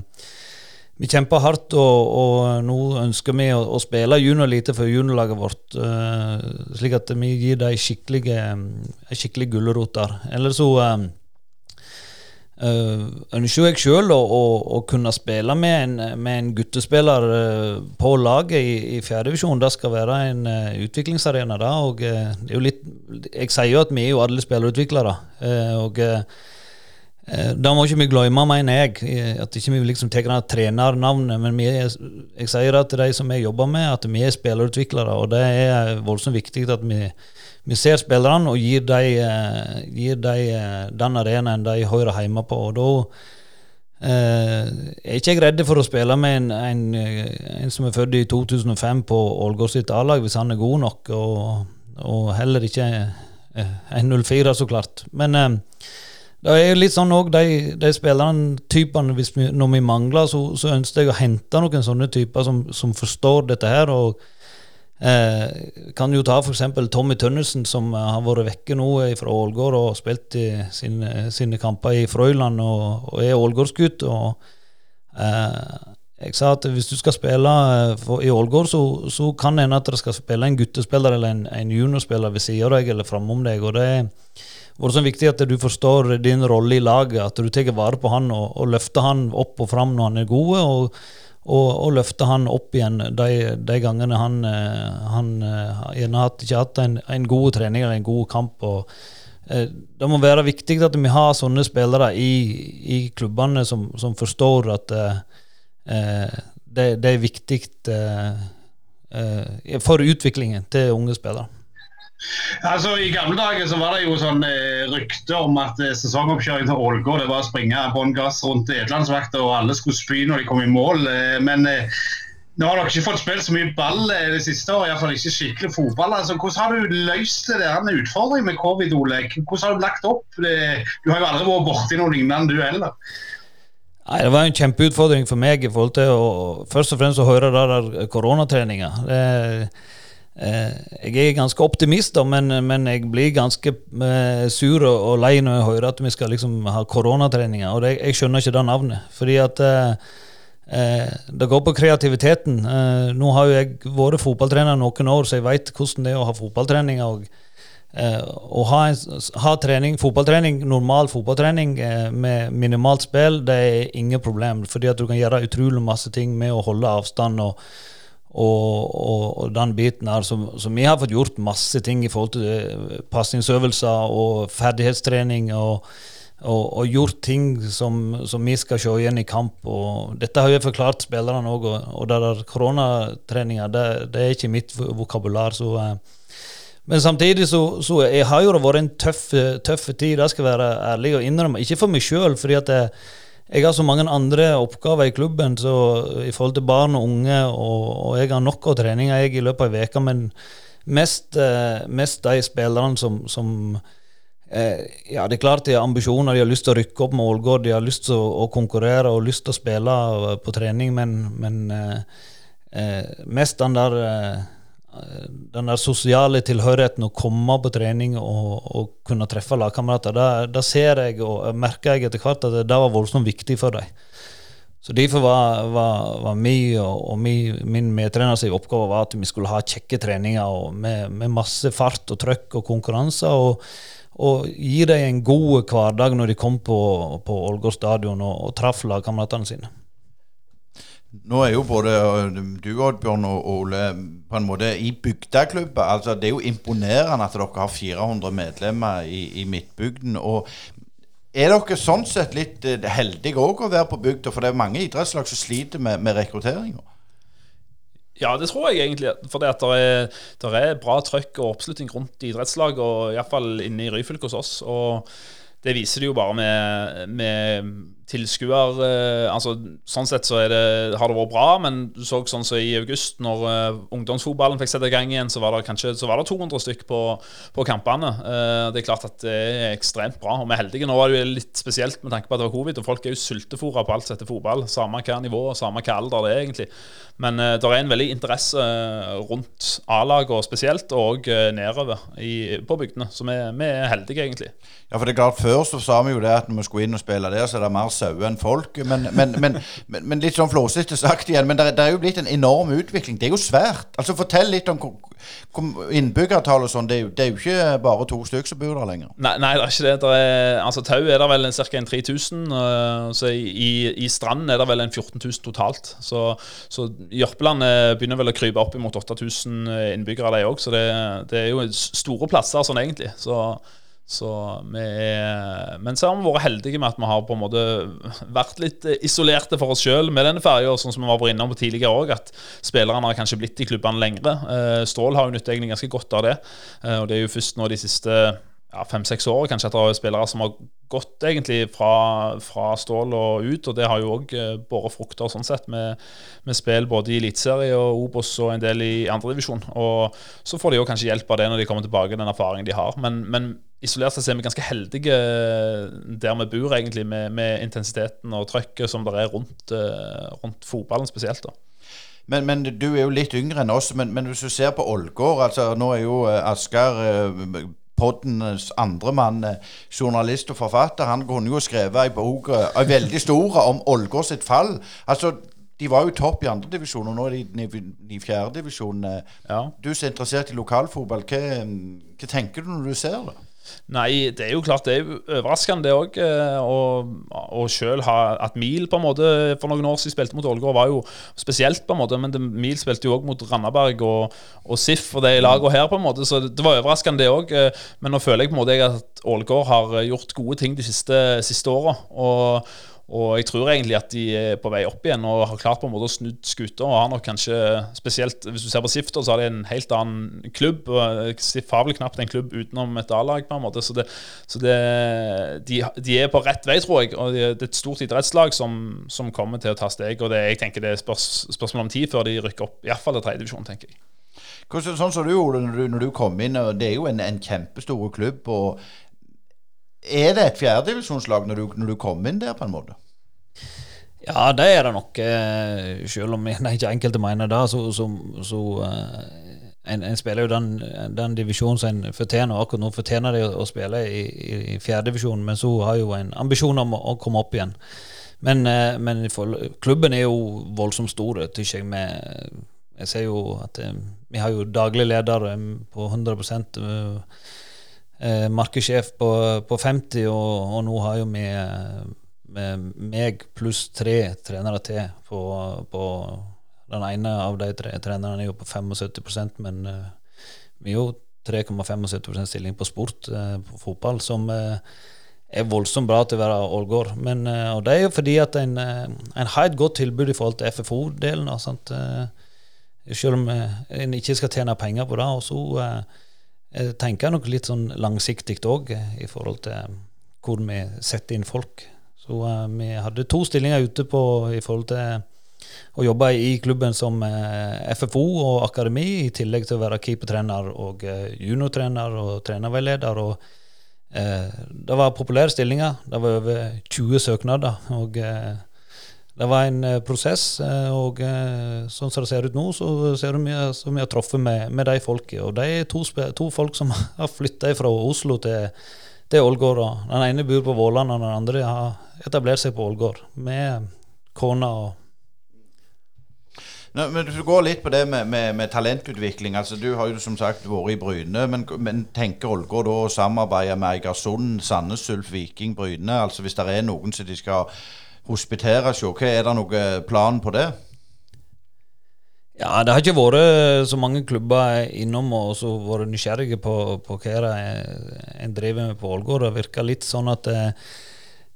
vi kjemper hardt, og, og, nå ønsker vi å, å spille juniorelite for juniorlaget vårt. Eh, slik at vi gir dem skikkelige, skikkelig gulrot der. Ellers så eh, Uh, ønsker jeg sjøl å, å, å, kunne spille med en, med en guttespiller uh, på laget i, i fjerdedivisjon. Det skal være en uh, utviklingsarena. Da, og det er jo litt Jeg sier jo at vi er jo alle spillerutviklere. og da må ikke vi glemme, mener jeg, at ikke vi liksom tar trenernavnet. Men er, jeg sier at de som jeg jobber med, at vi er spillerutviklere. Og det er voldsomt viktig at vi vi ser spillerne og gir dem eh, gir de, eh, den arenaen de hører hjemme på. og da Eh, er ikke jeg redd for å spille med en, en, en, som er født i 2005 på Ålgård sitt A-lag, hvis han er god nok, og, og heller ikke en 04, så klart. Men uh, det er litt sånn òg, de, de spillertypene når vi mangler, så, så ønsker jeg å hente noen sånne typer som, som forstår dette her. og Eh, kan jo ta f.eks. Tommy Tønnesen, som eh, har vært vekke nå fra Ålgård og spilt sine, sine kamper i Frøyland og, og er ålgårdsgutt. Eh, jeg sa at hvis du skal spille eh, for, i Ålgård, så, så, kan det hende at det skal spille en guttespiller eller en, en juniorspiller ved siden av deg eller framom deg. og det er så viktig at du forstår din rolle i laget, at du tar vare på han og, og løfter han opp og fram når han er god. og og, og løfte han opp igjen de, de gangene han, eh, han eh, gjerne har ikke hatt en, en, god trening eller en god kamp. og eh, Det må være viktig at vi har sånne spillere i, i klubbene som, som, forstår at eh, det, det, er viktig eh, for utviklingen til unge spillere. Altså, I gamle dager så var det jo sånn eh, rykte om at eh, sesongoppkjøringen til Ålgård det var å springe bånn gass rundt Edlandsvakta, og alle skulle spy når de kom i mål. Eh, men eh, nå har dere ikke fått spilt så mye ball eh, det siste året, iallfall ikke skikkelig fotball. Altså, hvordan har du løst det der utfordringen med covid, Ole? Hvordan har du lagt opp? Det? Du har jo aldri vært borti noe lignende, du heller. Nei, Det var en kjempeutfordring for meg i forhold til å først og fremst å høre det der koronatreninga. Eh, jeg er ganske optimist, da, men, men jeg blir ganske eh, sur og, lei når jeg hører at vi skal liksom ha koronatreninger. Og det, jeg skjønner ikke det navnet. Fordi at eh, eh det går på kreativiteten. Eh, nå har jo jeg vært fotballtrener noen år, så jeg vet hvordan det er å ha fotballtrening. og eh, å ha, en, ha trening, fotballtrening, normal fotballtrening med minimalt spill, det er ingen problem. Fordi at du kan gjøre utrolig masse ting med å holde avstand. og og, og, og, den biten her. Så, vi har fått gjort masse ting i forhold til eh, pasningsøvelser og ferdighetstrening. og og, og, gjort ting som, som, vi skal se igjen i kamp. og Dette har jeg forklart spillerne òg. Og, og det der koronatreninga, det, det, er ikke mitt vokabular. Så, eh. men samtidig så, så jeg har jo det vært en tøff, tøff tid, det skal jeg være ærlig og innrømme. Ikke for meg sjøl, fordi at det, jeg har så mange andre oppgaver i klubben så i forhold til barn og unge, og, og jeg har nok av treninger jeg i løpet av ei uke, men mest, eh, mest, de spillerne som, som eh, ja, Det er klart de har ambisjoner, de har lyst til å rykke opp med Ålgård, de har lyst til å, å, konkurrere og lyst til å spille på trening, men, men eh, eh mest den der eh, den der sosiale tilhørigheten, å komme på trening og, og kunne treffe lagkamerater, da ser jeg og merker jeg etter hvert at det var voldsomt viktig for dem. Så Derfor var, var, var mi og, og mi, min medtreners oppgave var at vi skulle ha kjekke treninger med, med, masse fart og trøkk og konkurranser. Og, og gi dem en god hverdag når de kom på, på Ålgård stadion og, og traff lagkameratene sine. Nå er jo både du Oddbjørn og Ole på en måte i bygdeklubben. Altså, det er jo imponerende at dere har 400 medlemmer i, i Midtbygden. og er dere sånn sett litt eh, heldige òg å være på bygda? For det er mange idrettslag som sliter med, med rekrutteringa. Ja, det tror jeg egentlig. For det, er, er bra trøkk og oppslutning rundt idrettslag, og iallfall inne i Ryfylke hos oss. Og det viser det jo bare med, med tilskuer eh, altså, Sånn sett så det, har det vært bra, men du så sånn som i august, når uh, ungdomsfotballen fikk sette i gang igjen, så var det kanskje så var det 200 stykk på, på kampene. Uh, det er klart at det er ekstremt bra, og vi er heldige. Nå var det jo litt spesielt med tanke på at det var covid, og folk er jo sultefòra på alt som heter fotball. Samme hva nivå, samme hva alder det er, egentlig. Men uh, det er en veldig interesse rundt A-laget spesielt, og nedover i, på bygdene. Så vi, vi, er heldige, egentlig. Ja, for det er klart Før så sa vi jo det at når vi skulle inn og spille der, så er det mer sauer enn folk. Men, men, men, men, litt sånn flåsete sagt igjen. Men det, er jo blitt en enorm utvikling. Det er jo svært. Altså Fortell litt om innbyggertall og sånn. Det, det, er jo ikke bare to stykker som bor der lenger. Nei, nei, det er ikke det. det Er, altså Tau er det vel ca. 3000. Uh, så i, i Strand er det vel en 14 000 totalt. Så, så Jørpeland begynner vel å krype opp imot 8000 eh, innbyggere, de òg. Så det, det, er jo store plasser sånn egentlig. Så så vi er, men så har vi vært heldige med at vi har på en måte vært litt isolerte for oss sjøl med denne ferja, sånn som vi var innom tidligere òg, at spillerne har kanskje blitt i klubbene lengre. Strål Stål har jo nytt egentlig ganske godt av det. Eh, og det er jo først nå de siste ja, fem-seks år kanskje at det er spillere som har gått egentlig fra, fra Stål og ut. Og det har jo òg eh, båret frukter sånn sett, med, med spill både i Eliteserie og Obos og en del i andredivisjon. Så får de jo kanskje hjelp av det når de kommer tilbake, den erfaringen de har. Men, men isolert sett er vi ganske heldige der vi bor, egentlig, med, med intensiteten og trøkket som det er rundt, eh, rundt fotballen spesielt. da. Men, men, du er jo litt yngre enn oss. Men, men hvis du ser på Ålgård altså Nå er jo eh, Asker eh, poddens andre mann, journalist og forfatter. Han kunne jo skrevet ei bok, ei veldig stor, om Ålgård sitt fall. Altså, de var jo topp i andredivisjon, og nå er de i fjerdedivisjon. Ja. Du som er interessert i lokalfotball, hva, hva tenker du når du ser det? Nei, det er jo klart det er overraskende, det òg. Og, og sjøl at Mil på en måte for noen år siden spilte mot Ålgård, var jo spesielt, på en måte. Men det, Mil spilte jo òg mot Randaberg og, og SIF og det lagene her, på en måte. Så det var overraskende, det òg. Men nå føler jeg på en måte at Ålgård har gjort gode ting de siste, siste åra. Og og jeg tror egentlig at de er på vei opp igjen og har klart på en måte å snu skuta. Og har nok kanskje spesielt Hvis du ser på Sifter, så har de en helt annen klubb. Sif har vel knapt en klubb utenom et A-lag, på en måte. Så, det, så det, de, de, er på rett vei, tror jeg. Og det er et stort idrettslag som, som kommer til å ta steg. Og det, jeg tenker det er spørs, spørsmål om tid før de rykker opp, iallfall til tredjedivisjon, tenker jeg. Hvordan, sånn som du gjorde når du, kom inn, det er jo en, en kjempestor klubb. og er det et fjerdedivisjonslag når, når du kom inn der, på en måte? Ja, det er det nok. eh, Selv om jeg, ikke enkelte mener det, så, så, så eh, en, en spiller jo den, den divisjonen som en fortjener. Akkurat nå fortjener de å, spille i, i, i men så har jo en ambisjon om å, å komme opp igjen. Men, eh, men for, klubben er jo voldsomt stor, tykker jeg. Med, jeg ser jo at vi har jo daglig leder på 100 eh, markedssjef på, på 50, og, og nå har jo vi med meg pluss tre trenere til på, på Den ene av de tre trenerne er jo på 75% men eh, vi er jo 3,75% stilling på sport, eh, på fotball, som eh, er voldsomt bra til å være Ålgård. Men, og det er jo fordi at en, en har et godt tilbud i forhold til FFO-delen. Selv om en ikke skal tjene penger på det. Og så jeg tenker nok litt sånn langsiktig òg, i forhold til eh, hvor vi setter inn folk. Så uh, vi hadde to stillinger ute på i forhold til å jobbe i klubben som uh, FFO og akademi, i tillegg til å være keepertrener og uh, juniortrener og trenerveileder. og eh, Det var populære stillinger. Det var over 20 søknader. og eh, det var en eh, prosess, eh, og eh, sånn som det ser ut nå, så ser du mye som vi har truffet med, med de folka. Og det er to, to folk som har flytta fra Oslo til, til Ålgård. Den ene bor på Våland, og den andre har etablert seg på Ålgård med kona og Nei, men Du går litt på det med, med, med talentutvikling. altså Du har jo som sagt vært i Bryne. Men, men tenker Ålgård da å samarbeide med Eigersund, Sandnes Ulf, Viking, Bryne? altså Hvis det er noen som de skal hospitere hos, er det noen plan på det? Ja, det har ikke vært så mange klubber innom og så vært nysgjerrige på, på hva en driver med på Ålgård. Det virker litt sånn at eh,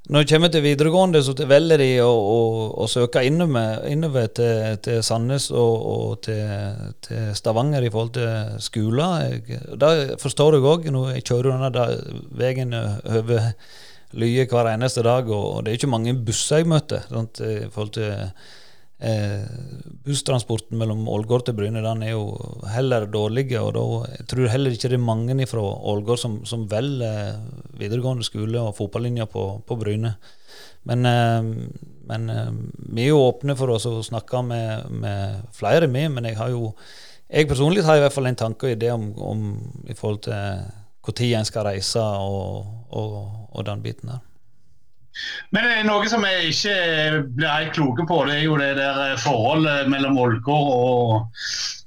når det kommer til videregående, så velger de å, å, å søke innover, innover til, til Sandnes og, og til, til Stavanger i forhold til skoler. Det forstår jeg òg. Jeg kjører denne veien over Lye hver eneste dag, og det er ikke mange busser jeg møter. Sant? I forhold til eh, busstransporten mellom Ålgård til Bryne den er jo heller dårlig. og da, Jeg tror heller ikke det er mange fra Ålgård som, som velger videregående skole og fotballinja på, på Bryne. Men, eh, men eh, vi er jo åpne for oss å snakke med, med flere, vi. Men jeg har jo jeg personlig har i hvert fall en tanke og idé om, om i forhold til når en skal reise og, og, og den biten der. Men det er noe som jeg ikke blir helt kloke på, det er jo det der eh, forholdet mellom Ålgård og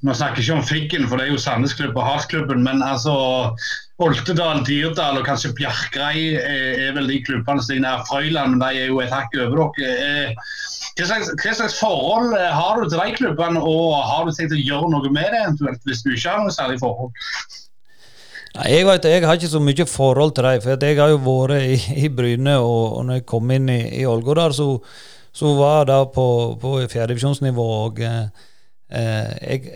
Nå snakker jeg ikke om Figgen, for det er jo Sandnes klubb og Hartklubben, men altså Oltedal, Dirdal og kanskje Bjerkreim er, vel de klubbene som er Frøyland, men de er jo et hakk over dere. Eh, Hva slags, hva slags forhold eh, har du til de klubbene, og har du tenkt å gjøre noe med det eventuelt, hvis du ikke har noe særlig forhold? Nei, jeg, vet, jeg har ikke så mye forhold til dem, for jeg har jo vært i, i Bryne, og, og når jeg kom inn i, i Ålgård der, så, så var jeg da på, på fjerdedivisjonsnivå, og eh, jeg,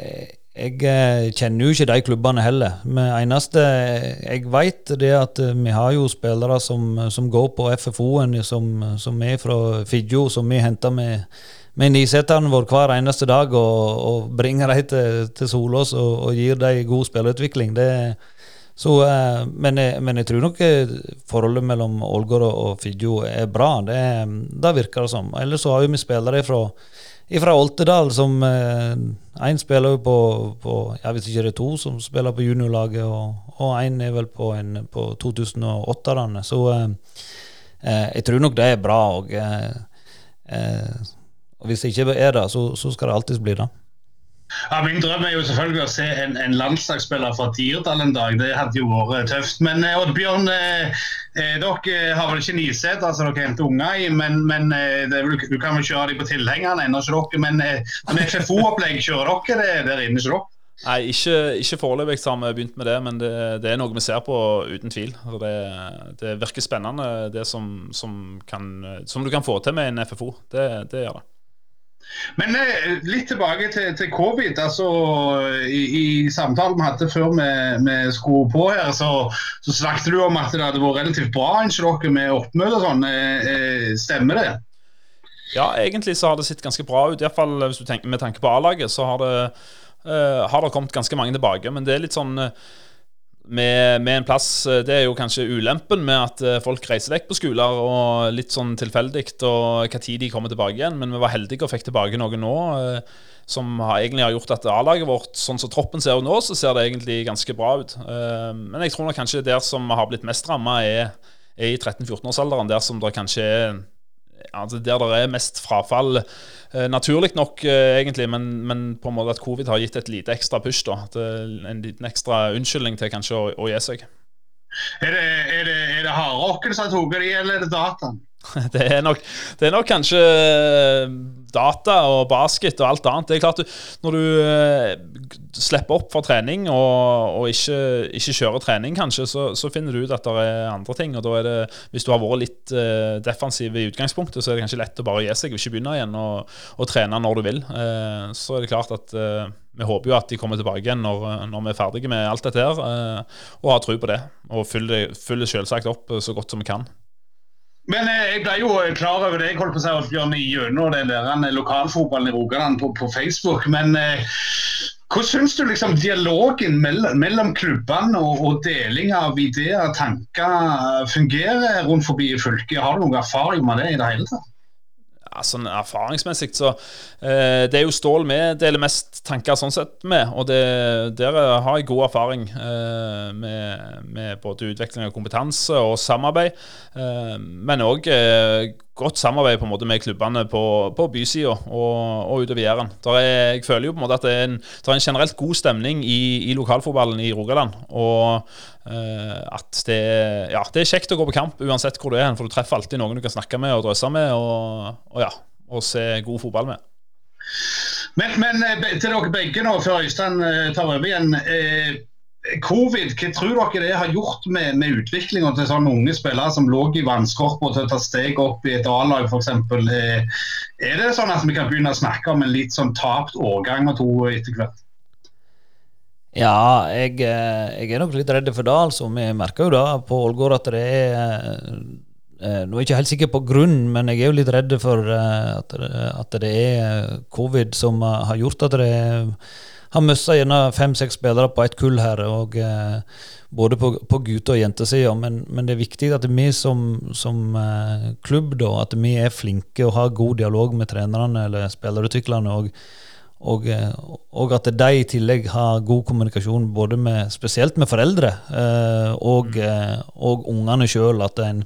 jeg eh, kjenner jo ikke de klubbene heller. Men eneste jeg vet, det er at eh, vi har jo spillere som, som går på FFO-en, som, som er fra Figgjo, som vi henter med med niseteren vår hver eneste dag og, og bringer dem til, til Solås og, og gir dem god spillerutvikling. Det, så, eh, men, jeg, men jeg tror nok eh, forholdet mellom Ålgård og, Figgjo er bra. Det, det virker det som. Ellers så har vi spillere fra, fra Oltedal som Én spiller jo på, på ja, Hvis ikke det er to som spiller på juniorlaget, og én er vel på, på 2008-erne. Så eh, eh, jeg tror nok det er bra. Og, eh, eh, og hvis det ikke er det, så, så skal det alltids bli det. Ja, Min drøm er jo selvfølgelig å se en, en landslagsspiller fra Dirdal en dag. Det hadde jo vært tøft. Men eh, Oddbjørn, eh, eh, dere har vel ikke nyset, altså dere henter unger i, men, men eh, vel- du kan vel kjøre dem på tilhengerne ennå, ikke dere. Men eh, med FFO-opplegg, kjører dere det der inne, ikke dere? Nei, ikke, ikke foreløpig har vi begynt med det, men det, det er noe vi ser på uten tvil. Det, det virker spennende, det som, som, kan, som du kan få til med en FFO. Det, det gjør det. Men eh, litt tilbake til, til covid. altså I, i samtalen vi hadde før vi, vi skulle på her, så, så snakket du om at det hadde vært relativt bra dere med oppmøte og sånn. Eh, eh, stemmer det? Ja, egentlig så har det sett ganske bra ut. Iallfall hvis du med tanke på A-laget, så har det, eh, har det kommet ganske mange tilbake. Men det er litt sånn eh, med, med, en plass Det er jo kanskje ulempen med at folk reiser vekk på skoler, og litt sånn tilfeldig og hva tid de kommer tilbake igjen. Men vi var heldige og fikk tilbake noe nå som har, egentlig har gjort at A-laget vårt, sånn som troppen ser ut nå, så ser det egentlig ganske bra ut. Men jeg tror nok kanskje der som har blitt mest ramma, er, er i 13-14-årsalderen. Der som det kanskje er altså der det er mest frafall. Eh, naturlig nok, eh, egentlig, men, men, på en måte at covid har gitt et lite ekstra push. da, En liten ekstra unnskyldning til kanskje å, å gi seg. Er det, er det, er det hardrocken som har tatt de, eller er det dataen? Det er, nok, det er nok kanskje data og basket og alt annet. Det er klart Når du uh, slipper opp for trening og, og ikke, ikke, kjører trening, kanskje, så, så, finner du ut at det er andre ting. og da er det, Hvis du har vært litt uh, defensiv i utgangspunktet, så er det kanskje lett å bare gi seg og ikke begynne igjen og, og trene når du vil. Uh, så er det klart at vi håper jo at de kommer tilbake igjen når, når vi er ferdige med alt dette her, og har tro på det. Og følger det selvsagt opp så godt som vi kan. Men eh, jeg ble jo klar over det jeg holdt på å si, Bjørn, gjennom den der lokalfotballen i Rogaland på, på, Facebook. Men eh, hvordan syns du liksom dialogen mellom, mellom klubbene og, og, deling av ideer og tanker fungerer rundt forbi i fylket? Har du noen erfaring med det i det hele tatt? Ja, sånn erfaringsmessig så eh, Det er jo Stål vi deler mest tanker sånn sett med, og det, der har jeg god erfaring eh, med, med, både utvikling av kompetanse og samarbeid, eh, men òg godt samarbeid på en måte med klubbene på, på bysida og, og utover Jæren. Jeg føler jo på en måte at det er en, det er en generelt god stemning i, i lokalfotballen i Rogaland. Og uh, at det, ja, det er kjekt å gå på kamp uansett hvor du er, for du treffer alltid noen du kan snakke med og drøse med, og, og, ja, og se god fotball med. Men, men eh, til dere begge nå, før Øystein eh, tar over igjen. Eh, Covid, hva tror dere det har gjort med, med utviklinga til sånne unge spillere som lå i vannskorpa til å ta steg opp i et A-lag f.eks.? Eh, er det sånn at vi kan begynne å snakke om en litt sånn tapt årgang og to etter hvert? Ja, jeg, eh, jeg, er nok litt redd for det. altså. Vi merker jo da på Ålgård at det er eh, Nå er jeg ikke helt sikker på grunnen, men jeg er jo litt redd for at det, at det er covid som har gjort at det er har mista gjerne fem-seks spillere på ett kull her, og, eh, både på, på gutte- og jentesida. Men, men, det er viktig at vi som, som eh, klubb da, at vi er flinke og har god dialog med trenerne eller spillerutviklerne. og og, eh, og, at de i tillegg har god kommunikasjon både med, spesielt med foreldre eh, og, mm. og, og ungene sjøl. At en,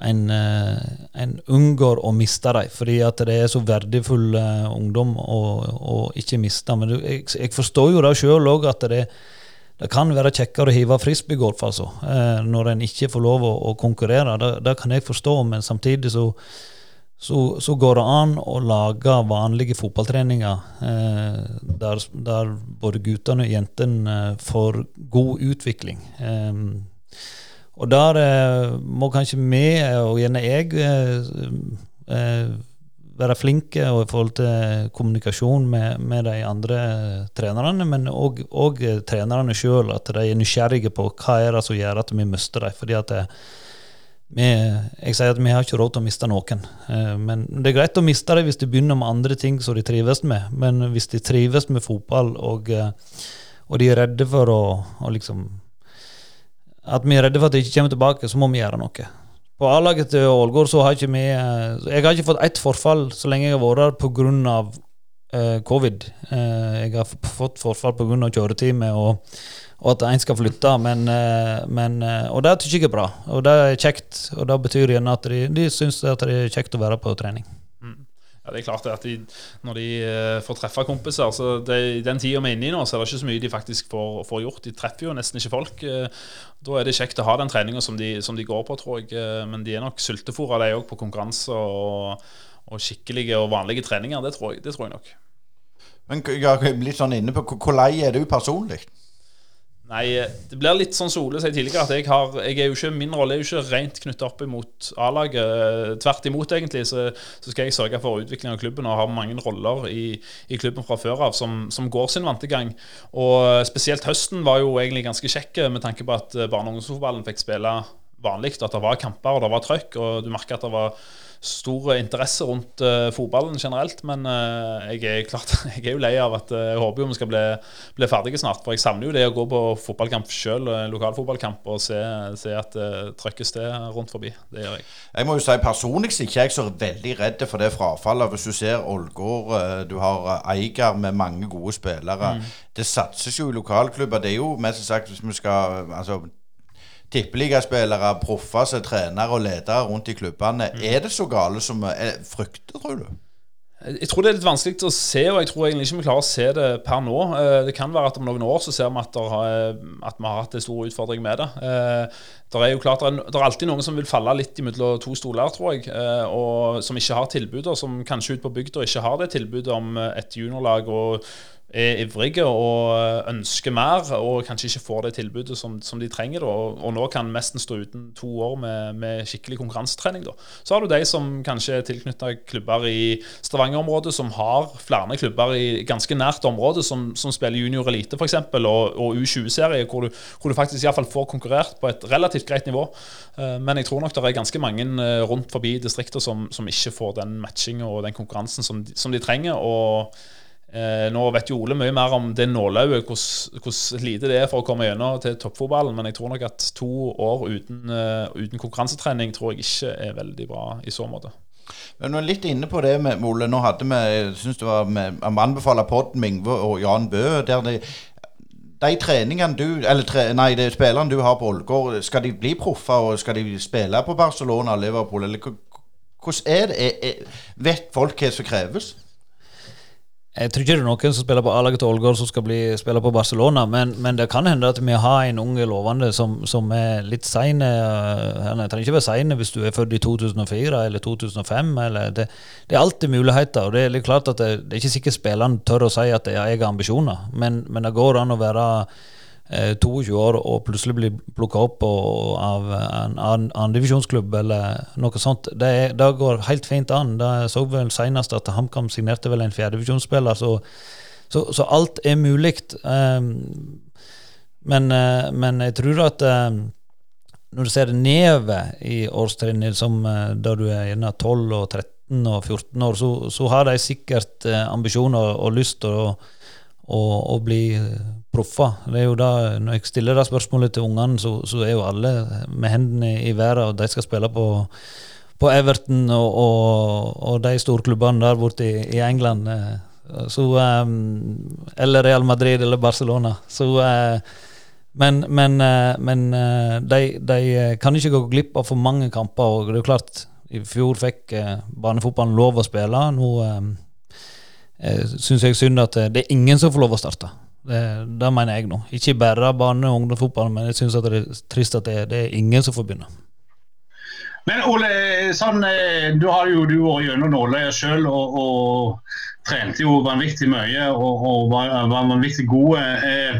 en, eh, en, unngår å miste dem, fordi at det er så verdifull uh, ungdom å, å, ikke miste. Men jeg, jeg forstår jo det sjøl òg, at det, det, kan være kjekkere å hive frisbeegolf, altså, uh, når en ikke får lov å, å konkurrere. Det, det, kan jeg forstå, men samtidig så, så, så, går det an å lage vanlige fotballtreninger uh, der, der, både guttene og jentene får god utvikling. Um, og der eh, må kanskje vi, og gjerne jeg, eh, eh, være flinke i forhold til kommunikasjon med, med de andre trenerne, men òg trenerne sjøl. At de er nysgjerrige på hva er det som gjør at vi mister dem. fordi at det, vi, jeg sier at vi har ikke råd til å miste noen. Men Det er greit å miste dem hvis de begynner med andre ting som de trives med. Men hvis de trives med fotball, og, og de er redde for å, å liksom at vi er redde for at de ikke kommer tilbake, så må vi gjøre noe. På A-laget til Ålgård så har ikke vi eh, Jeg har ikke fått ett forfall så lenge jeg har vært her pga. Uh, covid. Uh, jeg har fått forfall pga. kjøretime og, og at en skal flytte. Men, uh, men, uh, og det syns jeg er bra, og det er kjekt. Og det betyr gjerne at de, de syns det er kjekt å være på trening. Ja, det er klart at de, Når de uh, får treffe kompiser så det, I den tida vi er inne i nå, så er det ikke så mye de faktisk får, får gjort. De treffer jo nesten ikke folk. Uh, da er det kjekt å ha den treninga som, som, de går på, tror jeg. Uh, men de er nok sultefòra, de òg, på konkurranse og, og, skikkelige og vanlige treninger. Det tror jeg, det tror jeg nok. Men litt sånn inne på Hvor lei er du personlig? Nei, det blir litt sånn Sole sier tidligere, at jeg har, jeg er jo ikke, min rolle er jo ikke rent knytta opp imot A-laget. Tvert imot, egentlig, så, så, skal jeg sørge for utvikling av klubben og har mange roller i, i klubben fra før av som, som, går sin vante gang. Og spesielt høsten var jo egentlig ganske kjekk med tanke på at barne- og ungdomsfotballen fikk spille vanlig at det var kamper og det var trøkk, og du merker at det var stor interesse rundt uh, fotballen generelt. Men uh, jeg, er klart, jeg er jo lei av at uh, jeg håper jo vi skal bli, bli ferdige snart. For jeg savner jo det å gå på fotballkamp sjøl, lokalfotballkamp, og se, se at det trykkes det rundt forbi. Det gjør jeg. Jeg må jo si Personlig så ikke jeg så veldig redd for det frafallet. Hvis du ser Ålgård, du har Eiger med mange gode spillere. Mm. Det satses jo i lokalklubber. Det er jo mest sagt, hvis vi skal altså, tippeligaspillere, proffer som trenere og ledere rundt i klubbene. Mm. Er det så gale som vi frykter, tror du? Jeg tror det er litt vanskelig å se, og jeg tror egentlig ikke vi klarer å se det per nå. Eh, det kan være at om noen år så ser vi at, har, at vi har hatt en stor utfordring med det. Eh, det er jo klart, det er alltid noen som vil falle litt mellom to stoler, tror jeg. Eh, og som ikke har tilbud, som kanskje ute på bygda ikke har det tilbudet om et juniorlag og er ivrige og ønsker mer, og kanskje ikke får det tilbudet som, som de trenger. Og, og, nå kan Mesten stå uten to år med, med skikkelig konkurransetrening. Så har du de som kanskje er tilknyttet klubber i Stavanger-området, som har flere klubber i ganske nært område, som, som spiller junior elite f.eks., og, og U20-serie, hvor, hvor, du faktisk i fall får konkurrert på et relativt greit nivå. Eh, men jeg tror nok det er ganske mange eh, rundt forbi distrikter som, som ikke får den matchinga og den konkurransen som de, som de trenger. og Eh, nå vet jo Ole mye mer om det nålauget, hvordan lite det er for å komme gjennom til toppfotballen. Men jeg tror nok at to år uten, uh, uten, konkurransetrening tror jeg ikke er veldig bra i så måte. Men nå litt inne på det med Ole. Nå hadde vi jeg synes det var med, anbefaler podden Mingve og Jan Bø. der de, de treningene du Eller tre, nei, de spillerne du har på Ålgård, skal de bli proffer? Og skal de spille på Barcelona og Liverpool? Eller hvordan er det? Vet folk hva som kreves? Jeg tror ikke det er noen som spiller på A-laget til Ålgård som skal bli, spille på Barcelona, men, men, det kan hende at vi har en ung lovende som, som er litt sein. Han trenger ikke være sein hvis du er født i 2004 eller 2005. Eller det, det, er alltid muligheter. og Det er klart at det, det er ikke sikkert spillerne tør å si at de har ambisjoner, men, men det går an å være 22 eh, år og plutselig blir plukka opp av en andredivisjonsklubb eller noe sånt, det, det, går helt fint an. Det så vel senest at HamKam signerte vel en fjerdedivisjonsspiller, så, så, så, alt er mulig. Um, men, uh, men, jeg tror at um, når du ser det nedover i årstrinnet, som da du er gjerne 12 og 13 og 14 år, så, så har de sikkert ambisjoner og lyst til å, å, å bli proffer. Det er jo da, Når jeg stiller det spørsmålet til ungene, så, så, er jo alle med hendene i været, og de skal spille på, på Everton og, og, og de storklubbene der borte i, i England. Eh, så, um, eller Real Madrid eller Barcelona. Så, uh, men, men, men de, de, kan ikke gå glipp av for mange kamper. og det er jo klart, I fjor fikk barnefotballen lov å spille. Nå um, syns jeg synd at det er ingen som får lov å starte. Det, det, mener jeg nå. Ikke bare barne- og ungdomsfotballen, men jeg syns det er trist at det, det, er ingen som får begynne. Men Ole, sånn, eh, du har jo du vært gjennom nåløyet sjøl og, og, trente jo vanvittig mye og, og var, var, vanvittig god. Eh,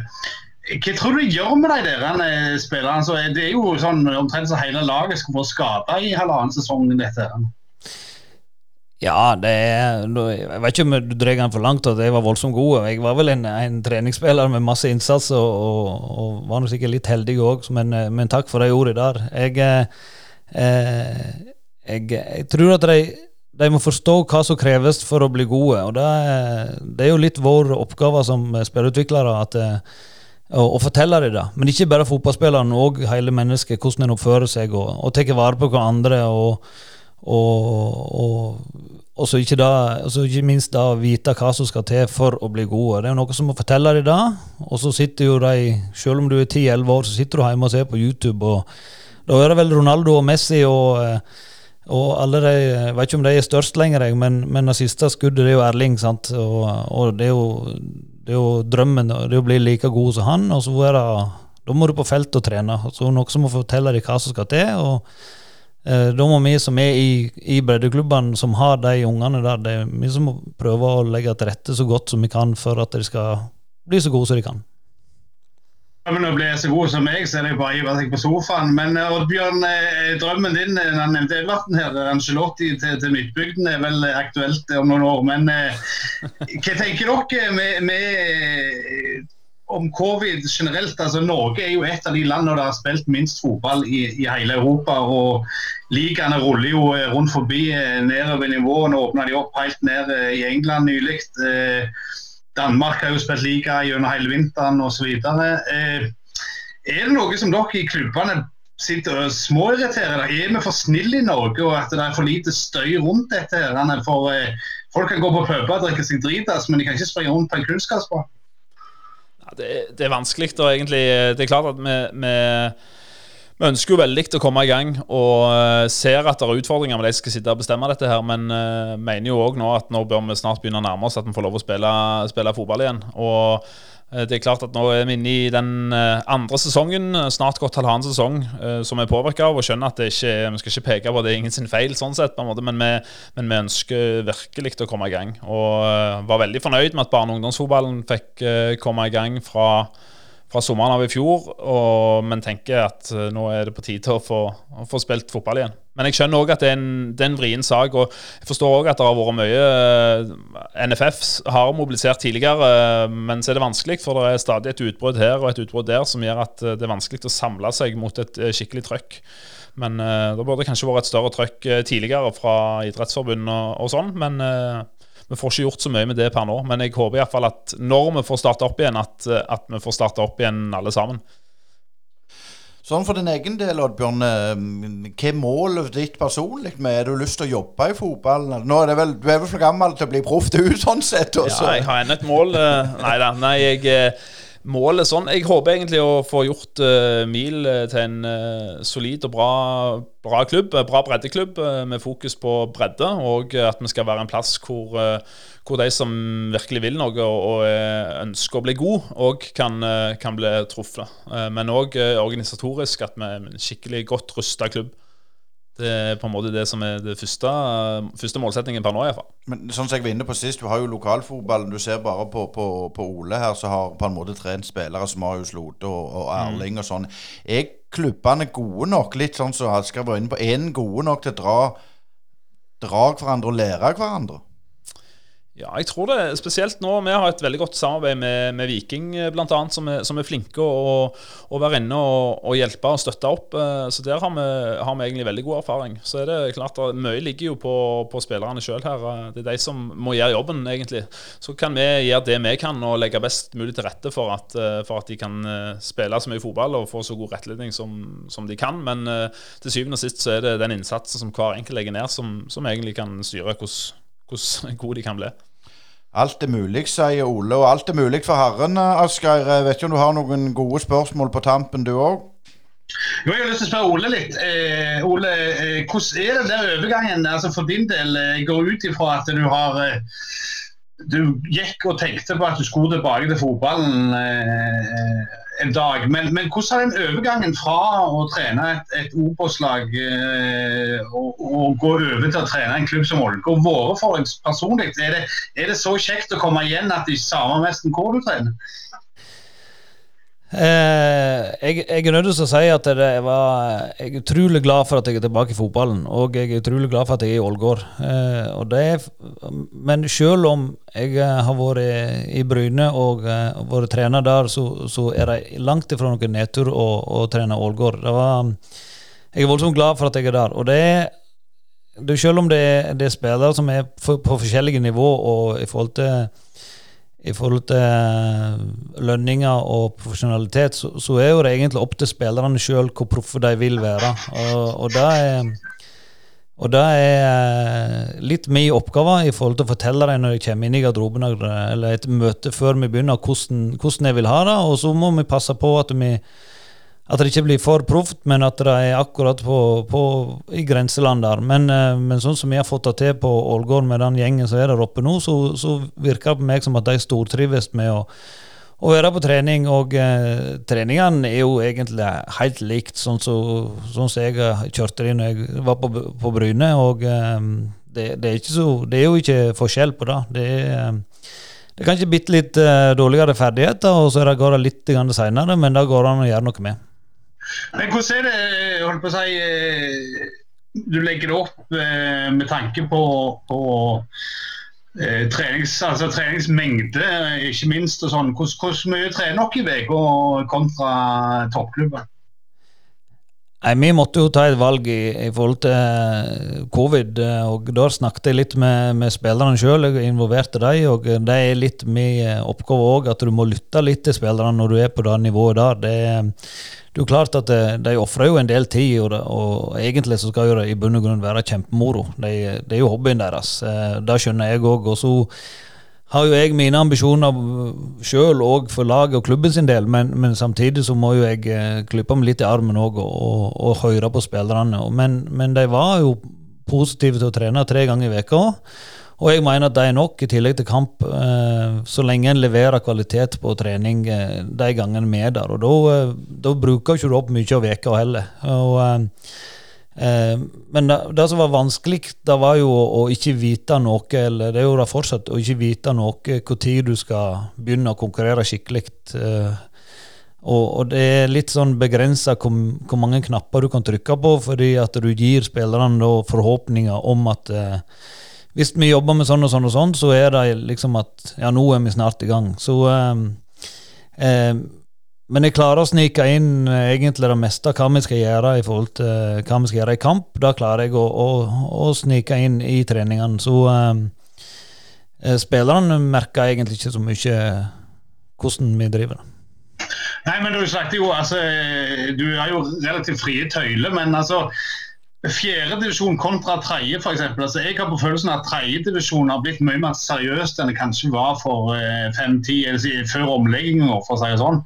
hva tror du gjør med de der eh, spillerne? Det er jo sånn omtrent så hele laget skal få skada i halvannen sesong. dette her. Ja, det er Jeg vet ikke om du drar den for langt, at jeg var voldsomt god. Jeg var vel en, en treningsspiller med masse innsats, og, og, og var nok sikkert litt heldig òg, men, men, takk for de ordene der. Jeg, eh, jeg, jeg, tror at de, de, må forstå hva som kreves for å bli gode, og det, det er jo litt vår oppgave som spillerutviklere. at å, å fortelle dem det. Men ikke bare fotballspilleren, òg hele mennesket. Hvordan en oppfører seg og, og tar vare på hverandre. og og, og, ikke, da, ikke minst da vite hva som skal til for å bli gode. Det er jo noe som må fortelle deg da. Og så sitter jo de, selv om du er 10-11 år, så sitter du hjemme og ser på YouTube. og Da er det vel Ronaldo og Messi og, eh, og alle de Jeg vet ikke om de er størst lenger, men, men det siste skuddet det er jo Erling. sant? Og, og det, er jo, det, er jo, drømmen det er å bli like god som han. og så er det, Da må du på felt og trene. Så noe som må fortelle deg hva som skal til. og da må vi som er i, i breddeklubbene, som har de ungene der, det vi som må prøve å legge til rette så godt som vi kan for at de skal bli så gode som de kan. Ja, men Å bli så god som meg, så er det bare å hive seg på sofaen. Men eh, Oddbjørn, eh, drømmen din han nevnte Everton her, Angelotti til, til Midtbygden er vel aktuelt om noen år. Men hva tenker dere med, med om covid generelt. altså Norge er jo et av de landene der har spilt minst fotball i, i hele Europa. og Ligaene ruller jo eh, rundt forbi eh, nedover nivået. Nå åpna de opp helt ned eh, i England nylig. Danmark har jo spilt liga gjennom hele vinteren osv. Er det noe som dere i klubbene sitter og småirriterer? Er vi for snille i Norge og at det er for lite støy rundt dette? her? For, folk kan gå på puber og drikke seg dritas, men de kan ikke springe rundt på en kunstgressbane. Det, det, er vanskelig da, egentlig Det er klart at vi, vi, vi ønsker jo veldig å komme i gang og uh, ser at det er utfordringer med de som skal sitte og bestemme dette her, men uh, mener jo òg nå at nå bør vi snart begynne å nærme oss at vi får lov å spille, spille fotball igjen. Og Eh, det er klart at Nå er vi inne i den eh, andre sesongen, eh, snart gått halvannen sesong, som er påvirka av. og skjønner at det ikke, Vi skal ikke peke på at det er ingen sin feil, sånn sett, måte, men vi, men vi ønsker virkelig å komme i gang. Og var veldig fornøyd med at barne- og ungdomsfotballen fikk komme i gang fra fra sommeren av i fjor, og, men tenker at uh, nå er det på tide å få, å få spilt fotball igjen. Men jeg skjønner òg at det er, en, det er en vrien sak. og Jeg forstår òg at det har vært mye uh, eh, NFF har mobilisert tidligere, uh, men så er det vanskelig, for det er stadig et utbrudd her og et utbrudd der som gjør at det er vanskelig å samle seg mot et skikkelig trøkk. Men da burde det kanskje vært et større trøkk tidligere fra Idrettsforbundet og, og sånn. men vi får ikke gjort så mye med det per nå, men jeg håper iallfall at når vi får starta opp igjen, at, at vi får starta opp igjen alle sammen. Sånn For din egen del, Oddbjørn, eh, hva er målet ditt personlig med? Er du lyst til å jobbe i fotball? Nå er vel, Du er vel for gammel til å bli proff, du, sånn sett? Også. Ja, jeg har ennå et mål. Eh, nei da. Nei, jeg eh, målet sånn Jeg håper egentlig å få gjort uh, MIL eh, til en uh, solid og bra, bra klubb. Bra breddeklubb uh, med fokus på bredde, og at vi skal være en plass hvor, hvor de som virkelig vil noe og, og ønsker å bli god, òg kan, kan, bli truffet. men òg organisatorisk at vi er en skikkelig godt rusta klubb. Det er på en måte det som er det første, første målsettingen per nå. I hvert fall. Men sånn som jeg var inne på sist, Du har jo lokalfotballen. Du ser bare på, på, på, Ole her, som har på en måte trent spillere som Marius Lode og, og mm. Erling mm. og sånn. Er klubbene gode nok, litt sånn som Asker var inne på, er gode nok til å dra, dra hverandre og lære hverandre? Ja, jeg tror det. Spesielt nå. Vi har et veldig godt samarbeid med, med Viking, eh, bl.a., som, som er flinke å, å være inne og, og, hjelpe og støtte opp. Eh, så der har vi, har vi, egentlig veldig god erfaring. Så er det klart at Mye ligger jo på, på spillerne sjøl her. Eh, det er de som må gjøre jobben, egentlig. Så kan vi gjøre det vi kan og legge best mulig til rette for at, for at de kan spille så mye fotball og få så god rettledning som, som de kan. Men til syvende og sist så er det den innsatsen som hver enkelt legger ned, som, som egentlig kan styre hvordan hvordan gode de kan bli. Alt er mulig, sier Ole. Og alt er mulig for Herren, Asgeir. Jeg Vet ikke om du har noen gode spørsmål på tampen, du òg? Jo, jeg har lyst til å spørre Ole litt. Eh, Ole, eh, hvordan er den der overgangen altså for din del? Jeg går ut ifra at du har eh, Du gikk og tenkte på at du skulle tilbake til fotballen. Eh, en dag. Men, men, hvordan har den overgangen fra å trene et, et Obos-lag eh, og, og, gå over til å trene en klubb som Ålgård vært for deg personlig? Er det, er det, så kjekt å komme igjen at de samme nesten hvor du trener? Eh, jeg, jeg, er nødt til å si at det var, jeg er utrolig glad for at jeg er tilbake i fotballen. Og jeg er utrolig glad for at jeg er i Ålgård. Eh, men selv om jeg eh, har vært i Bryne og uh, vært trener der, så, så, er det langt ifra noen nedtur å, å trene Ålgård. jeg er voldsomt glad for at jeg er der. Og det er, det selv om det er, det er spillere som er på, på forskjellige nivå og i forhold til i forhold til eh, lønninger og profesjonalitet, så, så, er jo det egentlig opp til spillerne sjøl hvor proffe de vil være. Og, og det er, og det er eh, litt min oppgave i forhold til å fortelle dem når jeg kommer inn i garderoben eller et møte før vi begynner, hvordan, hvordan jeg vil ha det. Og så må vi passe på at vi at det ikke blir for proft, men at det er akkurat på, på, i grenseland der. Men, eh, men, sånn som vi har fått det til på Ålgård med den gjengen som er der oppe nå, så, så virker det på meg som at de stortrives med å, å være på trening. Og eh, treningene er jo egentlig helt likt sånn som så, sånn jeg kjørte det når jeg var på, på Bryne. Og eh, det, det, er så, det, er jo ikke forskjell på det. Det er eh, det er kanskje bitte litt uh, dårligere ferdigheter, og så går det litt seinere, men det går an å gjøre noe med. Men hvordan er det holdt på å si, eh, du legger det opp eh, med tanke på, på eh, trenings, altså treningsmengde, ikke minst. og sånn. Hvordan, mye trener dere i uka kontra toppklubben? Nei, Vi måtte jo ta et valg i, i forhold til covid. og Da snakket jeg litt med, med spillerne sjøl, jeg involverte dem. og Det er litt min oppgave òg, at du må lytte litt til spillerne når du er på det nivået der. Det, det er jo klart at de, de ofrer jo en del tid, og, det, og egentlig så skal jo det i bunn og grunn være kjempemoro. Det, det er jo hobbyen deres. eh, Det skjønner jeg òg. Og så har jo jeg mine ambisjoner sjøl òg for laget og klubben sin del, men, men samtidig så må jo jeg klippe klype meg litt i armen òg og, og, og, høre på spillerne. Men, men, de var jo positive til å trene tre ganger i veka Og jeg mener at det er nok, i tillegg til kamp, eh, så lenge en leverer kvalitet på trening eh, de gangene vi er der. Og da, eh, bruker ikke du opp mye av veka heller. Og men det, det, som var vanskelig, det var jo å, ikke vite noe, eller det er jo fortsatt, å ikke vite noe når du skal begynne å konkurrere skikkelig. Og, og, det er litt sånn begrensa hvor, hvor, mange knapper du kan trykke på, fordi at du gir spillerne forhåpninger om at hvis vi jobber med sånn og sånn og sånn, så er det liksom at ja, nå er vi snart i gang. Så um, um, men jeg klarer å snike inn eh, egentlig det meste av hva vi skal gjøre i forhold til eh, hva vi skal gjøre i kamp. Da klarer jeg å, å, å snike inn i treningene. Så eh spillerne merker egentlig ikke så mye hvordan vi driver. Nei, men Du snakket jo, altså, du er jo relativt frie tøyler, men altså Fjerdedivisjon kontra tredje, f.eks. Altså, jeg har på følelsen at tredjedivisjon har blitt mye mer seriøst enn det kanskje var for fem-ti, eller før omleggingen, for å si det sånn.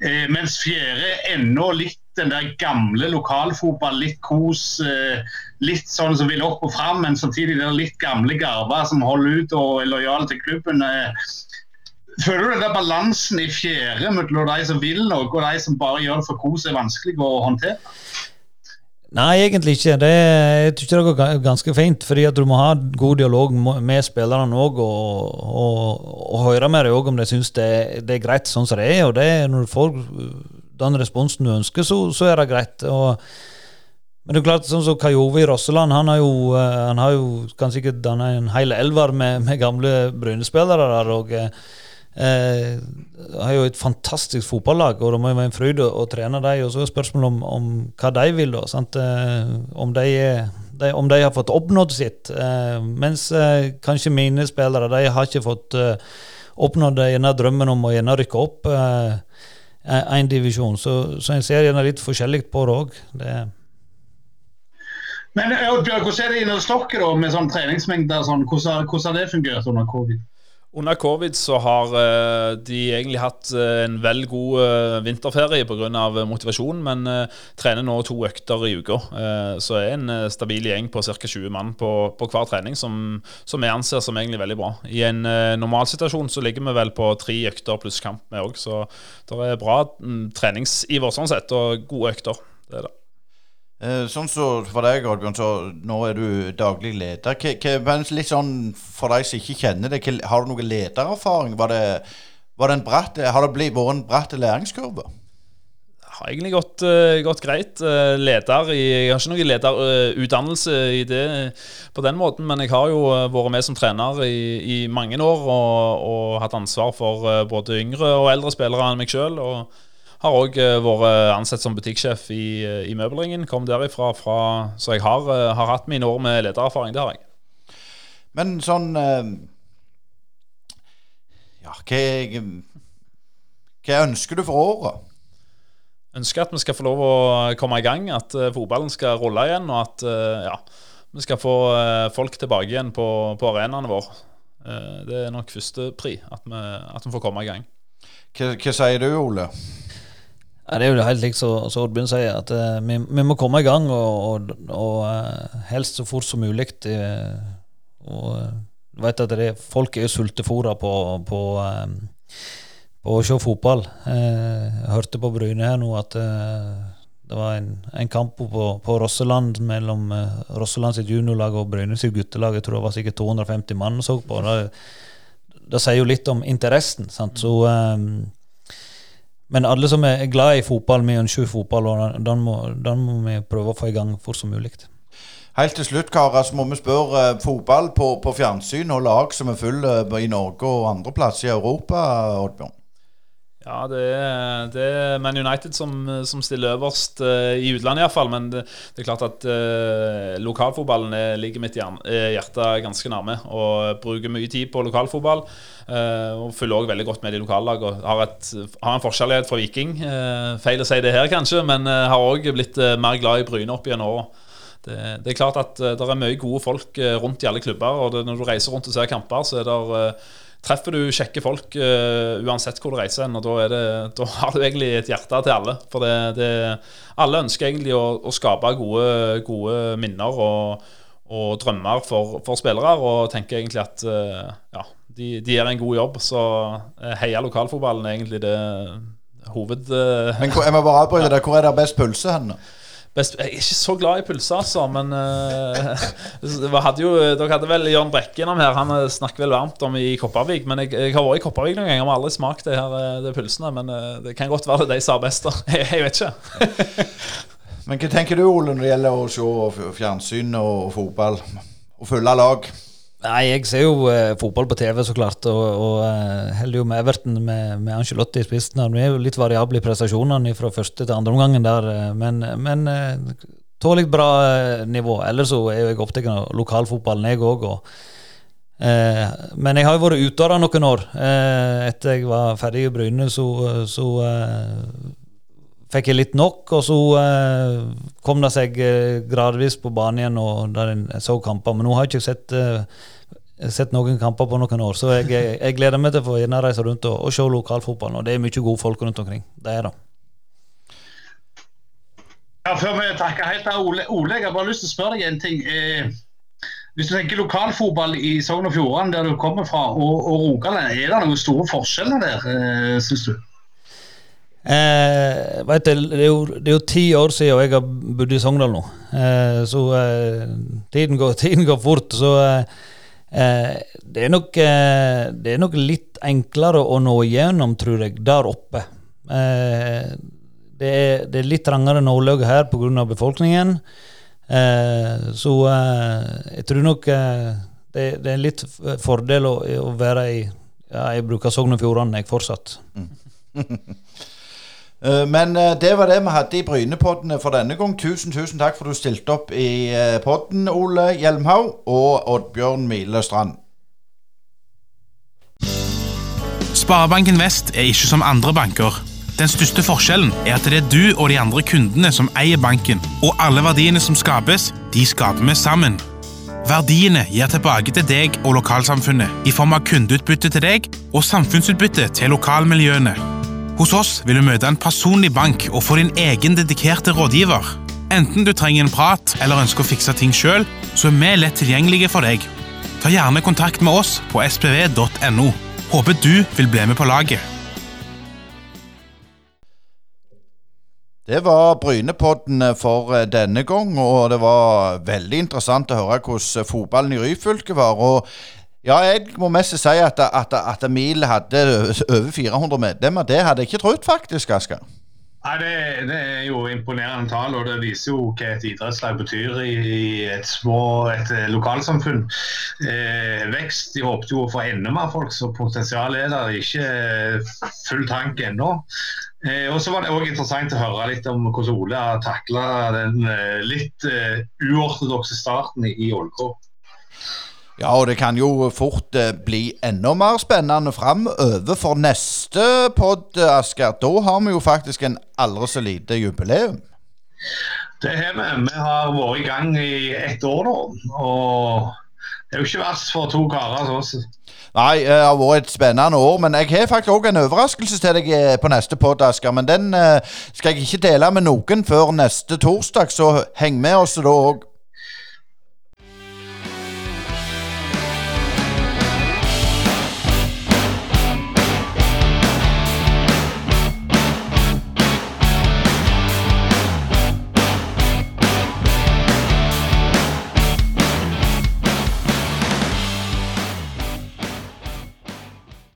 Eh, mens fjerde ennå litt den der gamle lokalfotball, litt kos. Eh, litt sånn som vil opp og fram, men samtidig den litt gamle garver som holder ut og er lojale til klubben. Eh, føler du den der balansen i fjerde mellom de som vil noe, og de som bare gjør det for kos, er vanskelig å håndtere? Nei, egentlig ikke. Det, jeg tror det går ganske fint. fordi at du må ha god dialog med spillerne òg, og, og, og, høre med dem om de syns det, det, er greit sånn som det er. og det, Når du får den responsen du ønsker, så, så er det greit. Og, men det er klart, sånn som i Rosseland, han har jo, eh, han har jo kan sikkert danna en hel elver med, med gamle Bryne-spillere der. og Eh, har jo et fantastisk fotballag, og det må jo være en fryd å, å trene dem. Og så er spørsmålet om, om hva de vil, da. Eh, om, de, de, om, de, har fått oppnådd sitt. Eh, mens eh, kanskje mine spillere de har ikke fått eh, oppnådd denne drømmen om å gjerne rykke opp én eh, divisjon. Så, så en ser gjerne litt forskjellig på det òg. Men Hvordan er det i dere med sånn treningsmengder? Sånn, hvordan, hvordan har det fungert under covid? Under covid så har uh, de egentlig hatt uh, en vel god uh, vinterferie pga. motivasjon, men trener nå to økter i uka. så er en stabil gjeng på ca. 20 mann på, på hver trening, som, jeg anser som egentlig veldig bra. I en normalsituasjon så ligger vi vel på tre økter pluss kamp, vi òg. Så det er bra mm, treningsiver sånn sett, og gode økter. Det er det. Eh, sånn så For deg, Oddbjørn, så nå er du daglig leder. K litt sånn For deg som ikke kjenner det, har du noe ledererfaring? Var det, var det en bratt, har det blitt, vært en bratt læringskurve? Det har egentlig gått, uh, gått greit. Uh, leder i, Jeg har ikke noen lederutdannelse i det på den måten, men jeg har jo vært med som trener i, i mange år og, og, hatt ansvar for både yngre og eldre spillere enn meg sjøl. Har òg eh, vært ansett som butikksjef i, uh, i Møbelringen. Kom derifra, fra, så jeg har, har, hatt mine år med ledererfaring. Det har jeg. Men sånn Ja, hva, hva ønsker du for året? Ønsker at vi skal få lov å komme i gang, at fotballen skal rulle igjen, og at ja, vi skal få folk tilbake igjen på, på arenaene våre. Det er nok første pri, at vi, at vi får komme i gang. Hva, hva sier du, Ole? Ja, det er jo helt likt som Oddbjørn sier, at uh, vi, vi, må komme i gang, og, og, og uh, helst så fort som mulig. Uh, og du vet at det, folk er jo sultefòra på, på, på, å se fotball. jeg hørte på Bryne her nå at det var en, en kamp på, på Rosseland mellom Rosseland sitt juniorlag og Bryne sitt guttelag. Jeg tror det var sikkert 250 mann som så på. Det, det sier jo litt om interessen. Sant? Så um, men alle som er glad i fotball, vi ønsker fotball, og den må, den må vi prøve å få i gang fort som mulig. Helt til slutt, karer, så må vi spørre eh, fotball på, på fjernsyn og lag som er full eh, i Norge og andre plasser i Europa, Oddbjørn? Ja, det er, det er Man United som, som stiller øverst uh, i utlandet iallfall. Men det, det, er klart at uh, lokalfotballen er, ligger mitt hjerte ganske nærme. Og bruker mye tid på lokalfotball. Uh, og følger òg veldig godt med i lokallagene. Har, har en forskjellighet fra Viking. feil å si det her, kanskje, men har òg blitt mer glad i Bryne opp gjennom åra. Det, det, er klart at det er mye gode folk rundt i alle klubber. Og når du reiser rundt og ser kamper, så er det treffer du kjekke folk uh, uansett hvor du reiser hen. Og da, det, da, har du egentlig et hjerte til alle. For det, det, alle ønsker egentlig å, å skape gode, gode, minner og, og drømmer for, for, spillere, og tenker egentlig at uh, ja, de, de, gjør en god jobb. Så uh, heia lokalfotballen er egentlig det hoved... Men jeg må bare avbryte deg. Hvor er det best pølse hen? Best, jeg er ikke så glad i pølse, altså, men uh, hadde jo, Dere hadde vel Jørn Brekke innom her. Han eh, snakker vel varmt om i Kopervik. Men jeg, jeg har vært i Kopervik noen ganger og aldri smakt de her eh, de pølsene. Men uh, det kan godt være det de sa best. jeg, jeg, vet ikke. men hva tenker du, Ole, når det gjelder å se fjernsyn og fotball? Og følge lag? Nei, jeg ser jo eh, fotball på TV, så klart, og, og eh, holder jo med Everton med, med Angelotti i spissen. Vi er jo litt variable i prestasjonene fra første til andre omgangen der, eh, men, men eh, tålelig bra eh, nivå. Ellers så er jo jeg opptatt av lokalfotballen, jeg òg. Eh, men jeg har jo vært utøver noen år. etter jeg var ferdig i Bryne, så, så fikk jeg litt nok, og så eh, kom det seg eh, gradvis på banen igjen og der jeg så kamper. Men nå har jeg ikke sett, eh, sett noen kamper på noen år, så jeg, jeg, jeg gleder meg til å få reise rundt og, og se lokalfotballen. Og det er mye gode folk rundt omkring. Det er det. Ja, Før vi takker helt av Ole, Ole, jeg har bare lyst til å spørre deg en ting. Eh, hvis du tenker lokalfotball i Sogn og Fjordane, der du kommer fra, og, og Rogaland, er det noen store forskjeller der, eh, syns du? Eh, vet du, det, er jo, ti år siden jeg har bodd i Sogndal nå. Eh, så eh, tiden, går, tiden, går, fort. Så eh, eh, det, er nok, eh, det er nok litt enklere å nå igjennom, tror jeg, der oppe. Det er, det, er, litt trangere nåløye her pga. befolkningen. så jeg tror nok det, det, er litt fordel å, å være i ja, Jeg bruker Sogn og Fjordane, jeg fortsatt. Mm. Eh, men eh, det var det vi hadde i Brynepoddene for denne gang. Tusen tusen takk for at du stilte opp i eh, podden, Ole Hjelmhaug og Oddbjørn Mile Strand. Sparebanken Vest er ikke som andre banker. Den største forskjellen er at det er du og de andre kundene som eier banken, og alle verdiene som skapes, de skaper vi sammen. Verdiene gir tilbake til deg og lokalsamfunnet i form av kundeutbytte til deg og samfunnsutbytte til lokalmiljøene. Hos oss vil du møte en personlig bank og få din egen dedikerte rådgiver. Enten du trenger en prat eller ønsker å fikse ting sjøl, så er vi lett tilgjengelige for deg. Ta gjerne kontakt med oss på spv.no. Håper du vil bli med på laget. Det var Brynepodden for eh, denne gang, og det var veldig interessant å høre hvordan fotballen i Ryfylke var. og ja, jeg må mest si at, at, at Mil hadde over 400 medlemmer. Det hadde jeg ikke trodd, faktisk, Asker. Nei, det, det, er jo imponerende tall, og det viser jo hva et idrettslag betyr i, et små et eh, lokalsamfunn. Eh, vekst. De håpet jo å få enda mer folk, så potensialet er der. Ikke full tank ennå. Eh, og så var det òg interessant å høre litt om hvordan Ole har takla den eh, litt eh, uortodokse starten i, i Ålgård. Ja, og det kan jo fort eh, bli enda mer spennende framover for neste pod, Asker. Da har vi jo faktisk en aldri så lite jubileum. Det har vi. Vi har vært i gang i ett år nå. Og det er jo ikke verst for to karer som oss. Nei, det har vært et spennende år. Men jeg har faktisk òg en overraskelse til deg eh, på neste pod, Asker. Men den skal jeg ikke dele med noen før neste torsdag, så heng med oss da òg